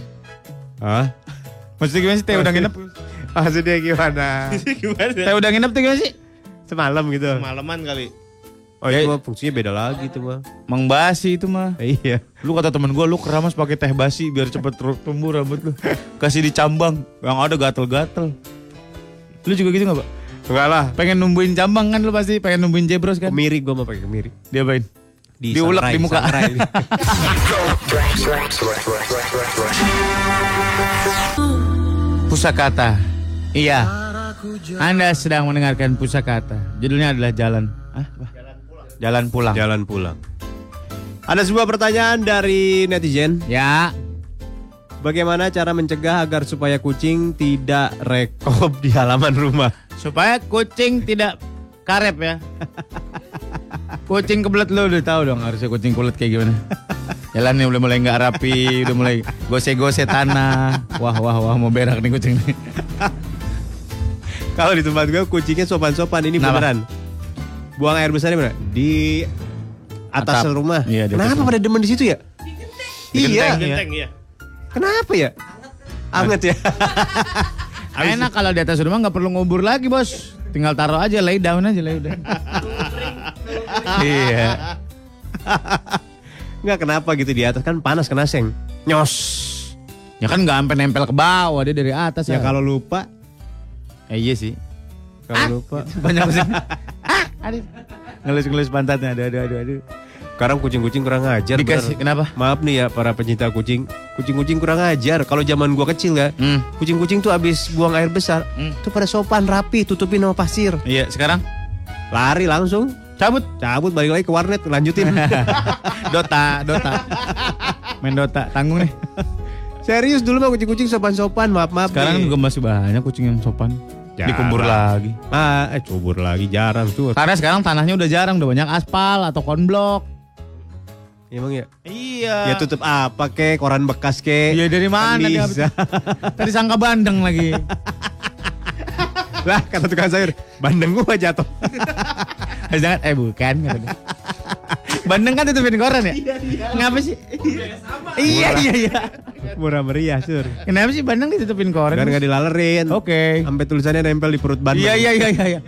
Hah? Maksudnya gimana sih teh udah nginep? Maksudnya gimana? Gimana? Teh udah nginep tuh gimana sih? Semalam gitu. Malaman kali. Oh itu Ya. mah fungsinya beda lagi tuh mah. Mang basi itu mah. Iya. Lu kata temen gue, lu keramas pakai teh basi biar cepet tumbuh rambut lu. Kasih dicambang, yang ada gatel-gatel. Lu juga gitu gak pak? Enggak lah. Pengen numbuhin cambang kan lu pasti, pengen numbuhin jebros kan? Kemiri gue mau pakai kemiri. Dia apain? Di Diulek di muka. Pusakata. Iya. Anda sedang mendengarkan Pusakata. Judulnya adalah Jalan. Ah, apa? Jalan pulang. Jalan pulang. Ada sebuah pertanyaan dari netizen. Ya, Bagaimana cara mencegah agar supaya kucing tidak rekop di halaman rumah? supaya kucing tidak karep ya. Kucing kebelet lu udah tahu dong harusnya kucing kulit kayak gimana. Jalannya udah mulai nggak rapi, udah mulai gose-gose tanah. Wah wah wah mau berak nih kucing nih. Kalau di tempat gue kucingnya sopan-sopan ini Kenapa? beneran. Buang air besar di mana? Di atas Atap. rumah. Iya, di atas Kenapa rumah. pada demen di situ ya? Di Iya. genteng, Genteng ya. Kenapa ya? Anget ya. Enak kalau di atas rumah nggak perlu ngubur lagi bos. Tinggal taruh aja, lay down aja, lay down. iya. Enggak kenapa gitu di atas kan panas kena seng. Nyos. Ya kan nggak sampai nempel ke bawah dia dari atas Ya ya. kalau lupa, Eh, iya sih. kalau lupa. Banyak sih. aduh. Ngelus-ngelus pantatnya, aduh, aduh, aduh, aduh. Sekarang kucing-kucing kurang ajar. Dikasih, bener. kenapa? Maaf nih ya para pencinta kucing. Kucing-kucing kurang ajar. Kalau zaman gua kecil ya, Hmm. kucing-kucing tuh abis buang air besar, Hmm. tuh pada sopan rapi, tutupin sama pasir. Iya, sekarang Lari langsung, cabut. cabut balik lagi ke warnet, lanjutin. Dota, Dota. Main Dota, tanggung nih. Serius dulu mah kucing-kucing sopan-sopan, maaf-maaf. Sekarang nih. juga masih banyak kucing yang sopan. Jarang. Dikubur lagi. Ah, eh cubur lagi jarang tuh. Karena sekarang tanahnya udah jarang, udah banyak aspal atau konblok. Emang ya? Iya. Ya tutup apa kek, koran bekas kek. Iya dari mana Kan dia? bisa. Tadi sangka bandeng lagi. lah kata tukang sayur, bandeng gua jatuh. Jangan, eh bukan kata. Bandeng kan tutupin koran ya? Ngapa sih? Iya iya iya. Murah meriah, sur. Kenapa sih bandeng ditutupin koran? Kan nggak dilalerin. Oke. Sampai tulisannya nempel di perut bandeng. Iya iya iya iya. iya.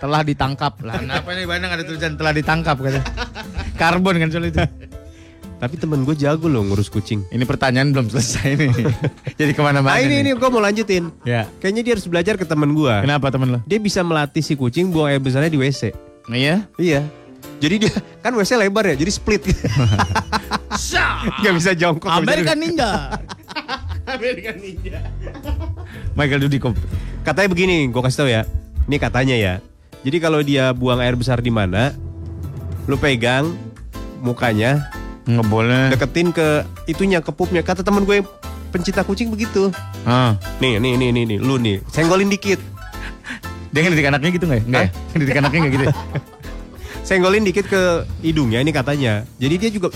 Telah ditangkap. Lah kenapa nih bandeng ada tulisan telah ditangkap kata. Karbon kan soal itu. Tapi temen gue jago loh ngurus kucing. Ini pertanyaan belum selesai nih. Jadi ke mana-mana Nah ini nih. ini gue mau lanjutin. Ya. Kayaknya dia harus belajar ke temen gue. Kenapa temen lo? Dia bisa melatih si kucing buang air besarnya di WC. Iya. Iya. Jadi dia kan WC lebar ya, jadi split. Gak bisa jongkok. nggak bisa American. Ninja. American Ninja. Michael Dudikoff. Katanya begini, gue kasih tau ya. Ini katanya ya. Jadi kalau dia buang air besar di mana, lu pegang mukanya, Nggak boleh. deketin ke itunya, ke pupnya. Kata temen gue pencinta kucing begitu. Ah. Nih, nih, nih, nih, nih, lu nih, senggolin dikit. Dia ngedidik anaknya gitu nggak ya? Nggak ya? Ngedidik anaknya nggak gitu ya? Senggolin dikit ke hidungnya ini katanya. Jadi dia juga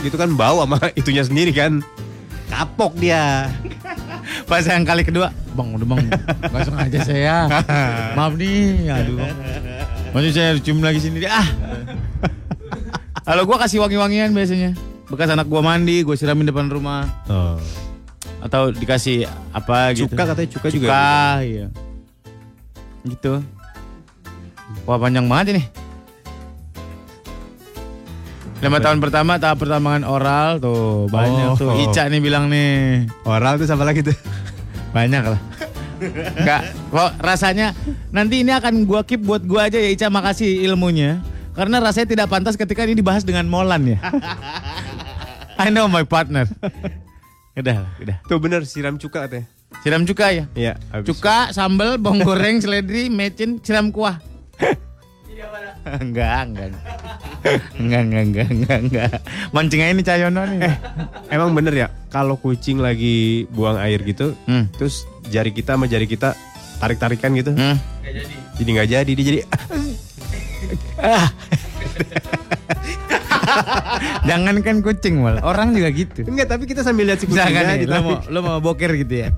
gitu kan bau sama itunya sendiri kan. Kapok dia. Pas yang kali kedua, bang udah bang, nggak sengaja saya. Maaf nih, aduh. Masih saya cium lagi sini Ah. Kalau gua kasih wangi-wangian biasanya. Bekas anak gua mandi, gua siramin depan rumah. Oh. Atau dikasih apa gitu. Cuka katanya cuka juga. Cuka, iya. Gitu. Wah panjang banget ini. Lima tahun pertama tahap pertambangan oral tuh banyak Oh. tuh. Ica nih bilang nih Oral tuh sama lagi tuh. banyak lah. Enggak, kok rasanya nanti ini akan gua keep buat gua aja ya Ica makasih ilmunya. Karena rasanya tidak pantas ketika ini dibahas dengan Molan ya. I know my partner. udah, udah. Tuh bener siram cuka katanya. Siram cuka ya. Iya. Cuka, sambal, bawang goreng, seledri, mecin, siram kuah. Enggak, enggak. Enggak, enggak, enggak, enggak, enggak. Mancing aja nih Cayono nih. Emang bener ya kalau kucing lagi buang air gitu, Hmm. terus jari kita sama jari kita tarik-tarikan gitu. Hmm. Jadi nggak jadi, dia jadi Jangankan kucing mal, orang juga gitu. enggak, tapi kita sambil lihat si kucingnya nih, gitu. lo mau, lo mau boker gitu ya.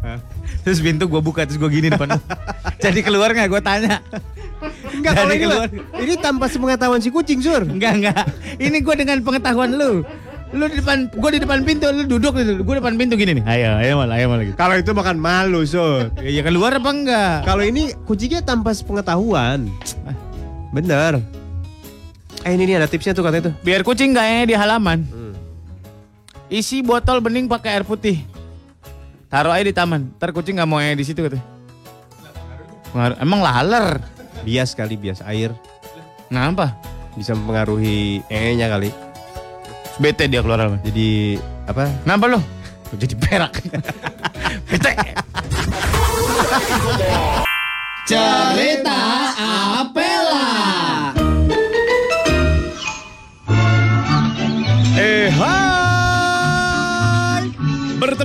Terus pintu gue buka, terus gue gini depan. Jadi keluar nggak? Gue tanya. Enggak, kalau ini keluar. ini tanpa sepengetahuan si kucing, Sur. Enggak, enggak. Ini gue dengan pengetahuan lu. Lu di depan, gue di depan pintu, lu duduk gitu. Gue depan pintu gini nih. Ayo, ayo mal, ayo mal gitu. Kalau itu makan malu, Sur. Ya, ya keluar apa enggak? Kalau ini kucingnya tanpa sepengetahuan. Bener. Eh ini nih ada tipsnya tuh katanya tuh. Biar kucing nggak enge di halaman. Isi botol bening pakai air putih. Taruh aja di taman. Ntar kucing nggak mau di situ katanya. Pengaruh- Emang laler. Bias kali, bias air. Ngapa? Bisa mempengaruhi e-nya kali. Bete dia keluar halaman. Jadi apa? Kenapa lo? Jadi perak. Bete. Cerita Apela.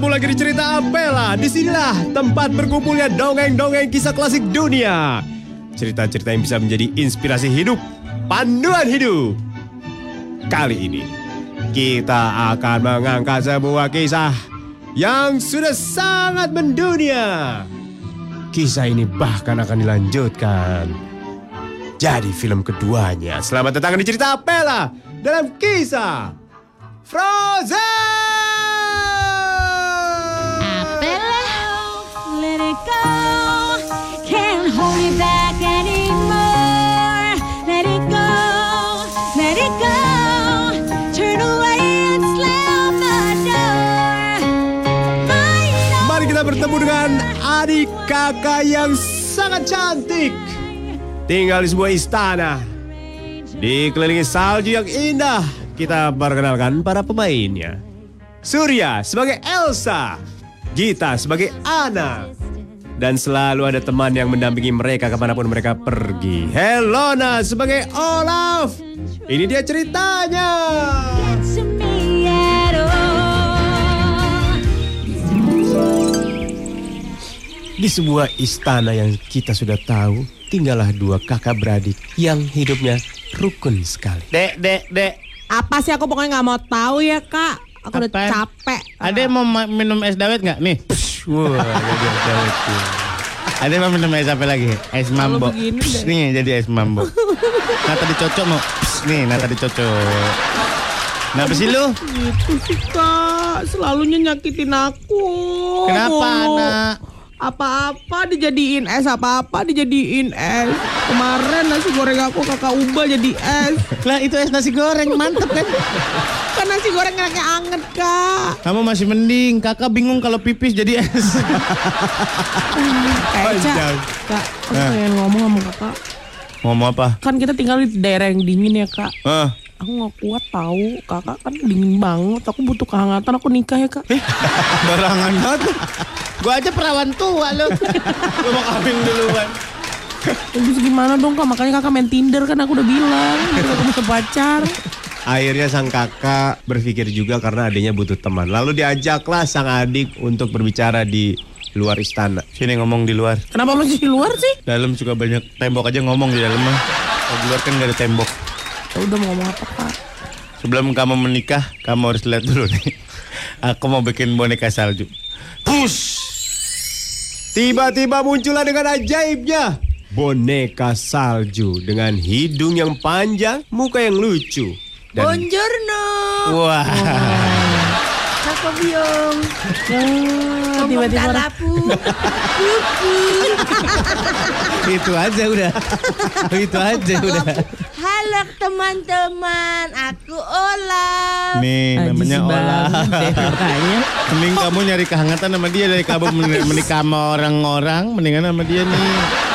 Bertemu lagi di cerita Ampela Di sinilah tempat berkumpulnya dongeng-dongeng kisah klasik dunia. Cerita-cerita yang bisa menjadi inspirasi hidup Panduan hidup. Kali ini Kita akan mengangkat sebuah kisah Yang sudah sangat mendunia. Kisah ini bahkan akan dilanjutkan. Jadi film keduanya. Selamat datang di cerita Apela dalam kisah Frozen. Adik kakak yang sangat cantik. Tinggal di sebuah istana. Dikelilingi salju yang indah. Kita perkenalkan para pemainnya. Surya sebagai Elsa. Gita sebagai Anna. Dan selalu ada teman yang mendampingi mereka ke mana pun mereka pergi. Helona sebagai Olaf. Ini dia ceritanya. Di sebuah istana yang kita sudah tahu, tinggallah dua kakak beradik yang hidupnya rukun sekali. Dek, dek, dek. Apa sih aku pokoknya nggak mau tahu ya kak. Aku udah Apaan? capek. Ada yang mau ma- minum es dawet nggak? Nih. Wah, jadi ada itu. Ada yang mau minum es apa lagi? Es mambo. begini nih jadi es mambo. Nah tadi cocok mau. Pss, nih, nah tadi cocok. Kenapa sih lu? Gitu sih kak. Selalunya nyakitin aku. Kenapa anak? Apa-apa dijadiin es, apa-apa dijadiin es. Kemarin nasi goreng aku kakak ubah jadi es. Lah itu es nasi goreng mantep kan? Kan nasi goreng enaknya anget kak. Kamu masih mending. Kakak bingung kalau pipis jadi es. Panjang. kak, aku pengen ngomong sama kakak. Ngomong apa? Kan kita tinggal di daerah yang dingin ya kak. Ah, Aku nggak kuat tahu, kakak kan dingin banget. Aku butuh kehangatan, aku nikah ya kak. barangan banget. Gua aja perawan tua lu. Lu mau kawin duluan. Terus gimana dong kak? Makanya kakak main Tinder kan aku udah bilang. Aku bisa pacar. Akhirnya sang kakak berpikir juga karena adiknya butuh teman. Lalu diajaklah sang adik untuk berbicara di luar istana. Sini ngomong di luar. Kenapa masih di luar sih? Dalam suka banyak tembok aja ngomong di dalam mah. Di luar kan gak ada tembok. Ya udah mau ngomong apa kak? Sebelum kamu menikah, kamu harus lihat dulu nih. Aku mau bikin boneka salju. Push! Tiba-tiba muncullah dengan ajaibnya boneka salju dengan hidung yang panjang, muka yang lucu. Dan Buongiorno. Wah, Kako biong. Ya, tiba-tiba orang- Talapu. itu aja udah. itu aja udah. Halo teman-teman, aku Ola. Nih, namanya mukanya. Mending kamu nyari kehangatan sama dia dari kamu men- menikah sama orang-orang, mendingan sama dia nih.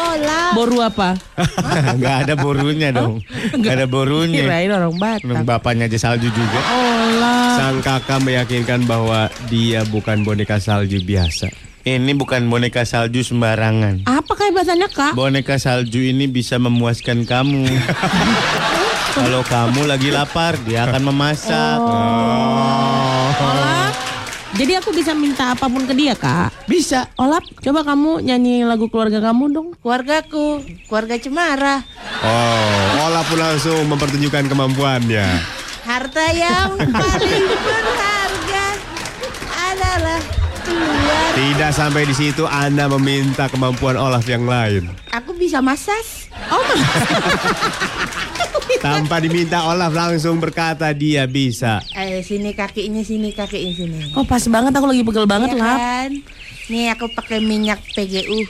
Siapa nama kamu? Namaku Ola. Boru apa? Gak ada borunya dong. Gak ada borunya. Kirain orang Batak. Bapaknya aja salju juga. Olah. sang kakak meyakinkan bahwa dia bukan boneka salju biasa. Ini bukan boneka salju sembarangan. Apa kaibatannya kak? Boneka salju ini bisa memuaskan kamu. Kalau kamu lagi lapar, dia akan memasak. Olap. Jadi aku bisa minta apa pun ke dia kak? Bisa. Olap, coba kamu nyanyi lagu keluarga kamu dong. Keluargaku, keluarga Cemara. Oh, Ola pun langsung mempertunjukkan kemampuannya. Harta yang paling berharga adalah keluarga. Tidak sampai di situ Anda meminta kemampuan Olaf yang lain. Aku bisa masas. Oh, ma- Tanpa diminta Olaf langsung berkata dia bisa. Eh, sini kakinya, sini kakinya sini. oh pas banget aku lagi pegel banget Iya lah. kan? Nih aku pakai minyak PGU.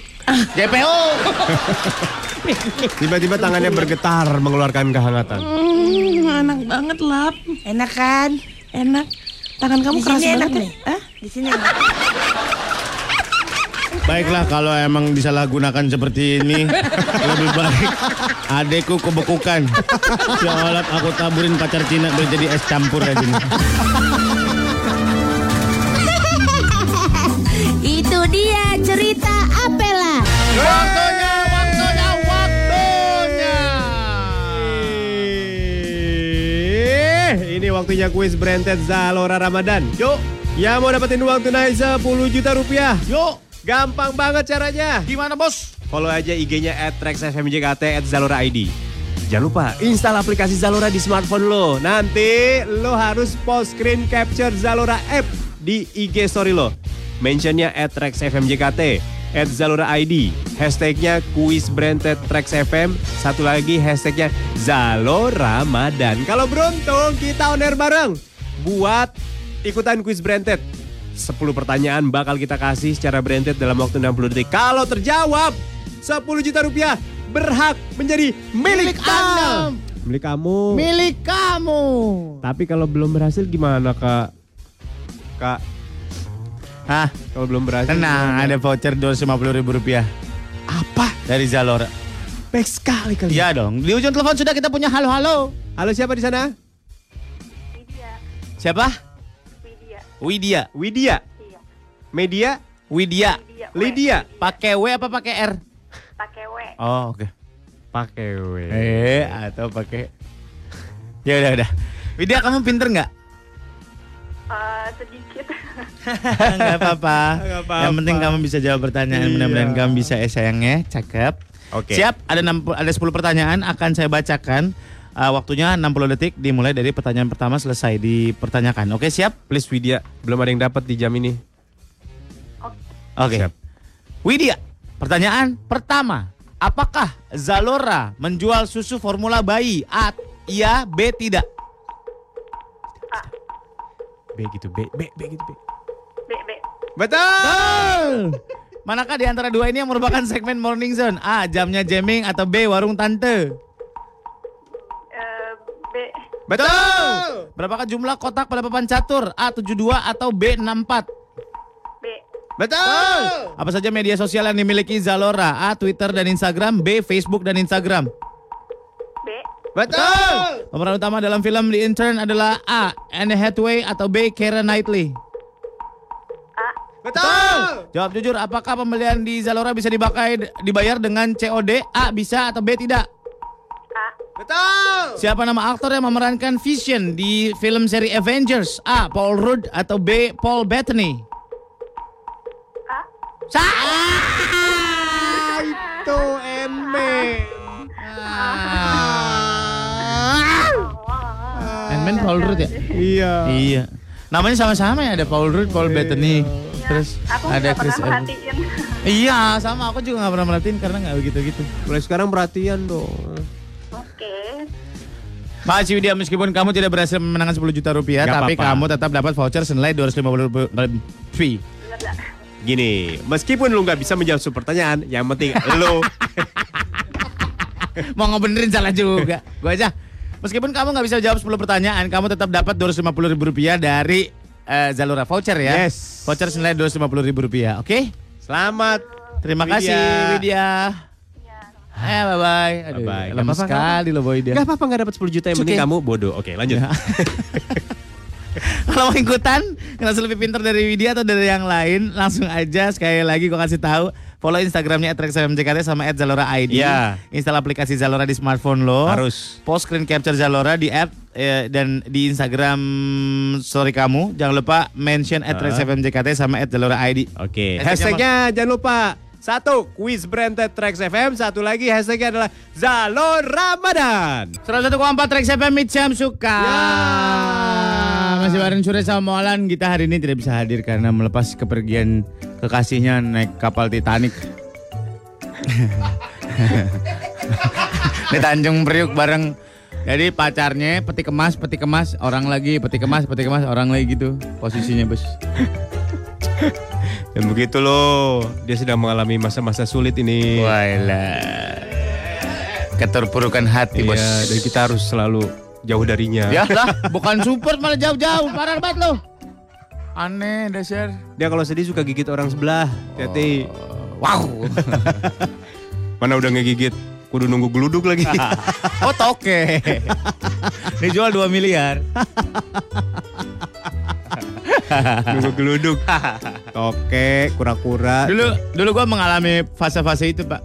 JPO. Tiba-tiba tangannya bergetar mengeluarkan kehangatan. Hmm, enak banget lap. Enak kan? Enak. Tangan kamu Di keras sini enak banget nih. ya. Eh? Di sini. enak. Baiklah kalau emang disalahgunakan seperti ini lebih baik adekku kebekukan. Ya Allah aku taburin pacar Cina biar jadi es campur aja nih. Itu dia cerita Apela. Waktunya, waktunya, waktunya. Eh, Ini waktunya kuis Branded Zalora Ramadan. Yuk, yang mau dapetin uang tunai 10 juta rupiah. Yuk, Gampang banget caranya. gimana bos? Follow aja IG-nya @trexfmjkt @zalora_id. Jangan lupa install aplikasi Zalora di smartphone lo. Nanti lo harus post screen capture Zalora app di IG story lo. Mentionnya @trexfmjkt. at Zalora ID. Hashtagnya kuis Branded Tracks FM. Satu lagi hashtagnya Zalora Ramadan. Kalau beruntung kita on air bareng. Buat ikutan kuis Branded. 10 pertanyaan bakal kita kasih secara branded dalam waktu 60 detik. Kalau terjawab, 10 juta rupiah berhak menjadi milik, Anda. Milik kamu. Milik kamu. Tapi kalau belum berhasil gimana kak? Kak, Hah, kalau belum berhasil tenang, gimana? ada voucher 250 ribu rupiah Apa? dari Zalora. Baik sekali kali. Iya dong, di ujung telepon sudah kita punya halo-halo. Halo siapa di sana? Siapa? Widya. Widya. Media? Widya. Lydia. Pakai W apa pakai R? Pakai W. Oh, oke. Pakai W. Eh, atau pakai Ya udah udah. Widya kamu pinter nggak? Eh, sedikit. Nggak apa-apa. Apa-apa. Yang penting kamu bisa jawab pertanyaan. Iya. Mudah-mudahan kamu bisa eh sayangnya. Cakep. Oke. Siap, ada 60 ada 10 pertanyaan akan saya bacakan. Uh, waktunya 60 detik dimulai dari pertanyaan pertama selesai dipertanyakan. Oke, siap? Please Widya, belum ada yang dapat di jam ini. Oke. Siap. Widya, pertanyaan pertama. Apakah Zalora menjual susu formula bayi? A. Iya, B. Tidak. B gitu, B, B, B gitu, B. B, B. Betul. Manakah di antara dua ini yang merupakan segmen Morning Zone? A. Jamnya jamming atau B. Warung tante? Betul. Berapakah jumlah kotak pada papan catur? A. 72 atau B. 64? B. Betul. Apa saja media sosial yang dimiliki Zalora? A. Twitter dan Instagram. B. Facebook dan Instagram. B. Betul. Pemeran utama dalam film The Intern adalah A. Anne Hathaway atau B. Keira Knightley. A. Betul. Jawab jujur, apakah pembelian di Zalora bisa dibakai, dibayar dengan COD? A. Bisa atau B. Tidak? Betul. Siapa nama aktor yang memerankan Vision di film seri Avengers? A. Paul Rudd atau B. Paul Bettany? A. Salah! Itu Enme. Ant-Man Paul Rudd ya? Iya. Iya. Namanya sama-sama ya, ada Paul Rudd, Paul Bettany. Terus Aku ada Chris Evans. Iya, sama aku juga gak pernah merhatiin karena gak begitu-gitu. Mulai sekarang perhatian dong. Oke. Makasih Widya, meskipun kamu tidak berhasil memenangkan 10 juta rupiah, Gak tapi apa-apa. kamu tetap dapat voucher senilai 250 ribu fee. Gini, meskipun lu nggak bisa menjawab semua pertanyaan, yang penting lu Mau ngebenerin salah juga. Gua aja. Meskipun kamu nggak bisa jawab 10 pertanyaan, kamu tetap dapat 250 ribu rupiah dari eh, Zalora voucher ya. Yes. Voucher senilai 250 ribu rupiah, oke? selamat. Terima Widya. kasih Widya. Eh bye bye. Aduh, Bye-bye. Gak lemes sekali loh boy dia. Gak apa-apa nggak dapat 10 juta yang penting kamu bodoh. Oke, lanjut. Kalau mau ikutan, ngerasa lebih pintar dari Widya atau dari yang lain, langsung aja sekali lagi gue kasih tahu follow Instagramnya @rexfmjkt sama @zalora_id. Iya. Install aplikasi Zalora di smartphone lo. Harus. Post screen capture Zalora di app eh, dan di Instagram story kamu. Jangan lupa mention @rexfmjkt sama @zalora_id. Oke, Hashtagnya hashtagnya jangan lupa satu quiz branded Trax FM, satu lagi hashtagnya adalah Zalor Ramadan. 101,4 Trax FM Mitsam Suka. Masih bareng Sure sama Molan. Kita hari ini tidak bisa hadir karena melepas kepergian kekasihnya naik kapal Titanic. Di Tanjung Priuk bareng jadi pacarnya peti kemas, peti kemas, orang lagi, peti kemas, peti kemas, orang lagi gitu posisinya bos. Dan begitu loh, dia sedang mengalami masa-masa sulit ini. Wailah. Keterpurukan hati bos. Iya, dan kita harus selalu jauh darinya. Ya lah, bukan support malah jauh-jauh, parah banget lo. Aneh dasar. Dia kalau sedih suka gigit orang sebelah. Hati. Wow. Mana udah ngegigit, kudu nunggu geluduk lagi. oh toke. Dijual 2 miliar. nunggu geluduk. Oke, kura-kura. Dulu dulu gua mengalami fase-fase itu, Pak.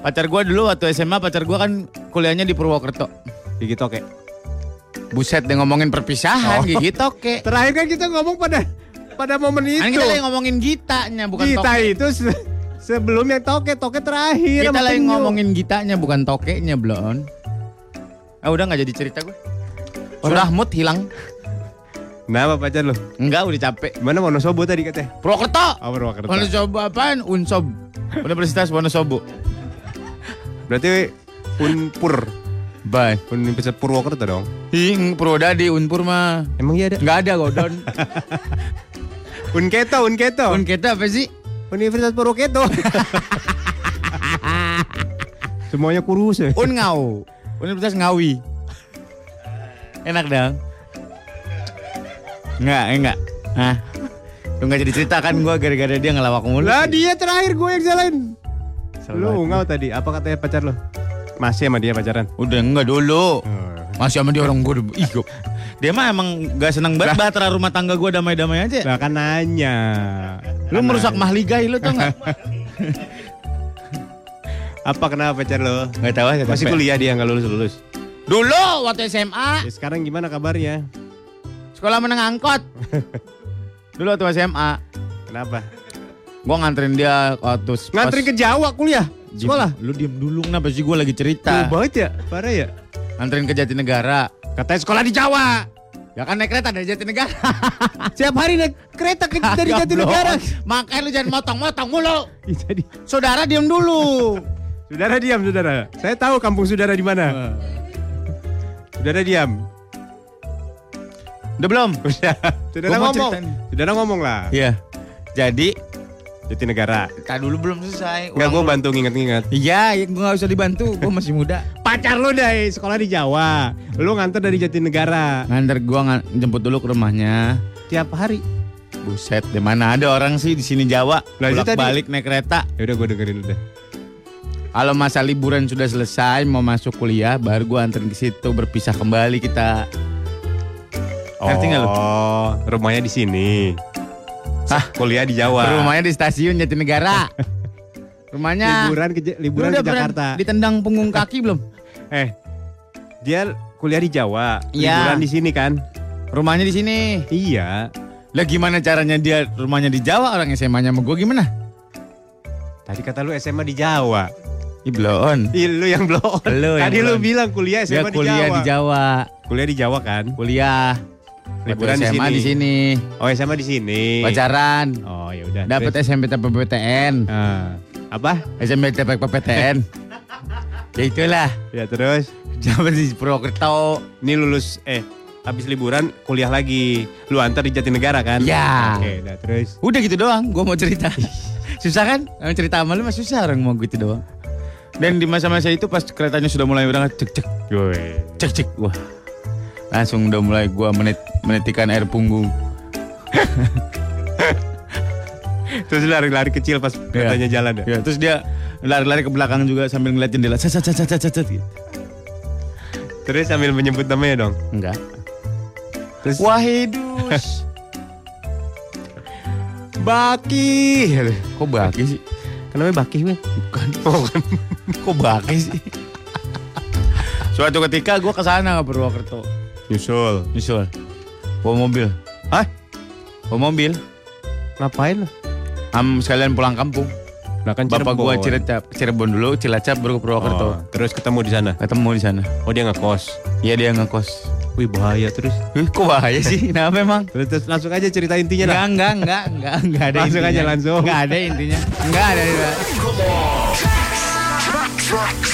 Pacar gua dulu waktu SMA, pacar gua kan kuliahnya di Purwokerto. Gigit oke. Buset dia ngomongin perpisahan Oh. gigit toke. Terakhir kan kita ngomong pada pada momen itu. Kan kita lagi ngomongin gitanya bukan kita toke. itu se- sebelum yang toke, toke terakhir. Kita lagi ngomongin gitanya bukan tokenya, Blon. Ah udah nggak jadi cerita gue. Sudah mood hilang. Kenapa pacar lu? Enggak, udah capek. Mana Wonosobo tadi katanya? Purwokerto. Oh, Purwokerto. Wonosobo apaan? Unsob. Universitas Wonosobo. Berarti Unpur. Bye. Universitas Purwokerto dong. Ing Purwodadi Unpur mah. Emang iya ada? Enggak ada godon. Unketo, Unketo. Un kita apa sih? Universitas Purwokerto. Semuanya kurus ya. Un Ngau. Universitas Ngawi. Enak dong. Enggak, enggak. Hah? Lu gak jadi cerita kan gue gara-gara dia ngelawak mulu. Lah dia terakhir gue yang jalan. Lu ungau tadi, apa katanya pacar lu? Masih sama dia pacaran? Udah enggak dulu. Oh. Masih sama dia orang gue ih, Dia mah emang gak seneng banget bahtera rumah tangga gue damai-damai aja. Lah kan nanya. Lu Kan merusak mahligai lu tau gak? Apa kenapa pacar lu? Gak tahu aja. Masih kuliah dia nggak lulus lulus. Dulu waktu SMA Ya, sekarang gimana kabarnya? Sekolah menengah angkot. Dulu waktu SMA Kenapa? gue nganterin dia waktu Nganterin ke Jawa kuliah sekolah. Lu diem dulu kenapa sih gue lagi cerita. banget ya, parah ya. Nganterin ke Jatinegara. Katanya sekolah di Jawa. Ya kan naik kereta dari Jatinegara. Siap hari naik kereta ke, dari. Jatinegara. Makanya lu jangan motong-motong mulu. Ih, Jadi, Saudara diem dulu. saudara diam, saudara. Saya tahu kampung saudara di mana. Saudara diam. Udah belum? Udah. Gua mau ngomong. nih. Saudara ngomong lah. Iya. Jadi, Jatinegara. tak dulu belum selesai. Enggak, gue bantu nginget-nginget. Iya, ya, gue gak usah dibantu. Gue masih muda. Pacar lu dari sekolah di Jawa. Lu nganter dari Jatinegara. Nganter gue jemput dulu ke rumahnya. Tiap hari. Buset, di mana ada orang sih di sini Jawa. Bolak balik naik kereta. Ya udah gue dengerin udah. Kalau masa liburan sudah selesai, mau masuk kuliah, baru gue anterin ke situ berpisah kembali kita. Ngerti nggak lu? Oh, rumahnya di sini. Hah, kuliah di Jawa. Rumahnya di stasiun Jatinegara. Rumahnya. liburan ke Lu liburan ke Jakarta. Ditendang punggung kaki belum? Eh, dia kuliah di Jawa, Iya. liburan di sini kan? Rumahnya di sini. Iya. Lah gimana caranya dia rumahnya di Jawa, orang SMA-nya sama gue gimana? Tadi kata lu SMA di Jawa. Ih, bloon. Ih, lu yang belum. Lu yang Tadi lu belum. bilang kuliah Dia SMA di kuliah Jawa. di Jawa. Kuliah di Jawa kan? Kuliah. Liburan di SMA sini. di sini. Oh, SMA di sini. Pacaran. Oh, ya udah. Dapat tanpa PTN. Ah, apa? SMP tanpa PTN. ya itulah. Ya terus Jawa di Purwokerto. ini lulus eh habis liburan kuliah lagi. Lu antar di Jatinegara kan? Ya. Oke, udah terus. Udah gitu doang, gue mau cerita. susah kan? Mau cerita sama lu mah susah orang mau gitu doang. Dan di masa-masa itu pas keretanya sudah mulai berangkat cek cek cek cek wah langsung udah mulai gue menit menitikan air punggung. Terus lari-lari kecil pas katanya jalan ya. Ya, terus dia lari-lari ke belakang juga sambil ngeliat jendela. Cet, cet, cet, cet, cet, gitu. Terus sambil menyebut namanya dong. Enggak. Terus Wahidus. Baki. Kok baki sih? Kenapa Baki, Bang? Bukan. Kok baki sih? Suatu ketika gue ke sana ke Purwokerto. Nyusul. Nyusul. Bawa mobil. Hah? Bawa mobil. Ngapain? Am sekalian pulang kampung. Nah kan Bapak Cirebon. gua Cirebon, Cirebon dulu, Cilacap baru ke Purwokerto. Oh, terus ketemu di sana. Ketemu di sana. Oh dia ngekos. Iya dia ngekos. Wih bahaya terus. Ih, kok bahaya sih? Kenapa emang? Terus, terus langsung aja cerita intinya dah. Enggak, enggak, enggak, enggak, enggak ada Langsung intinya. aja, langsung. Enggak ada intinya. Enggak ada. Tracks.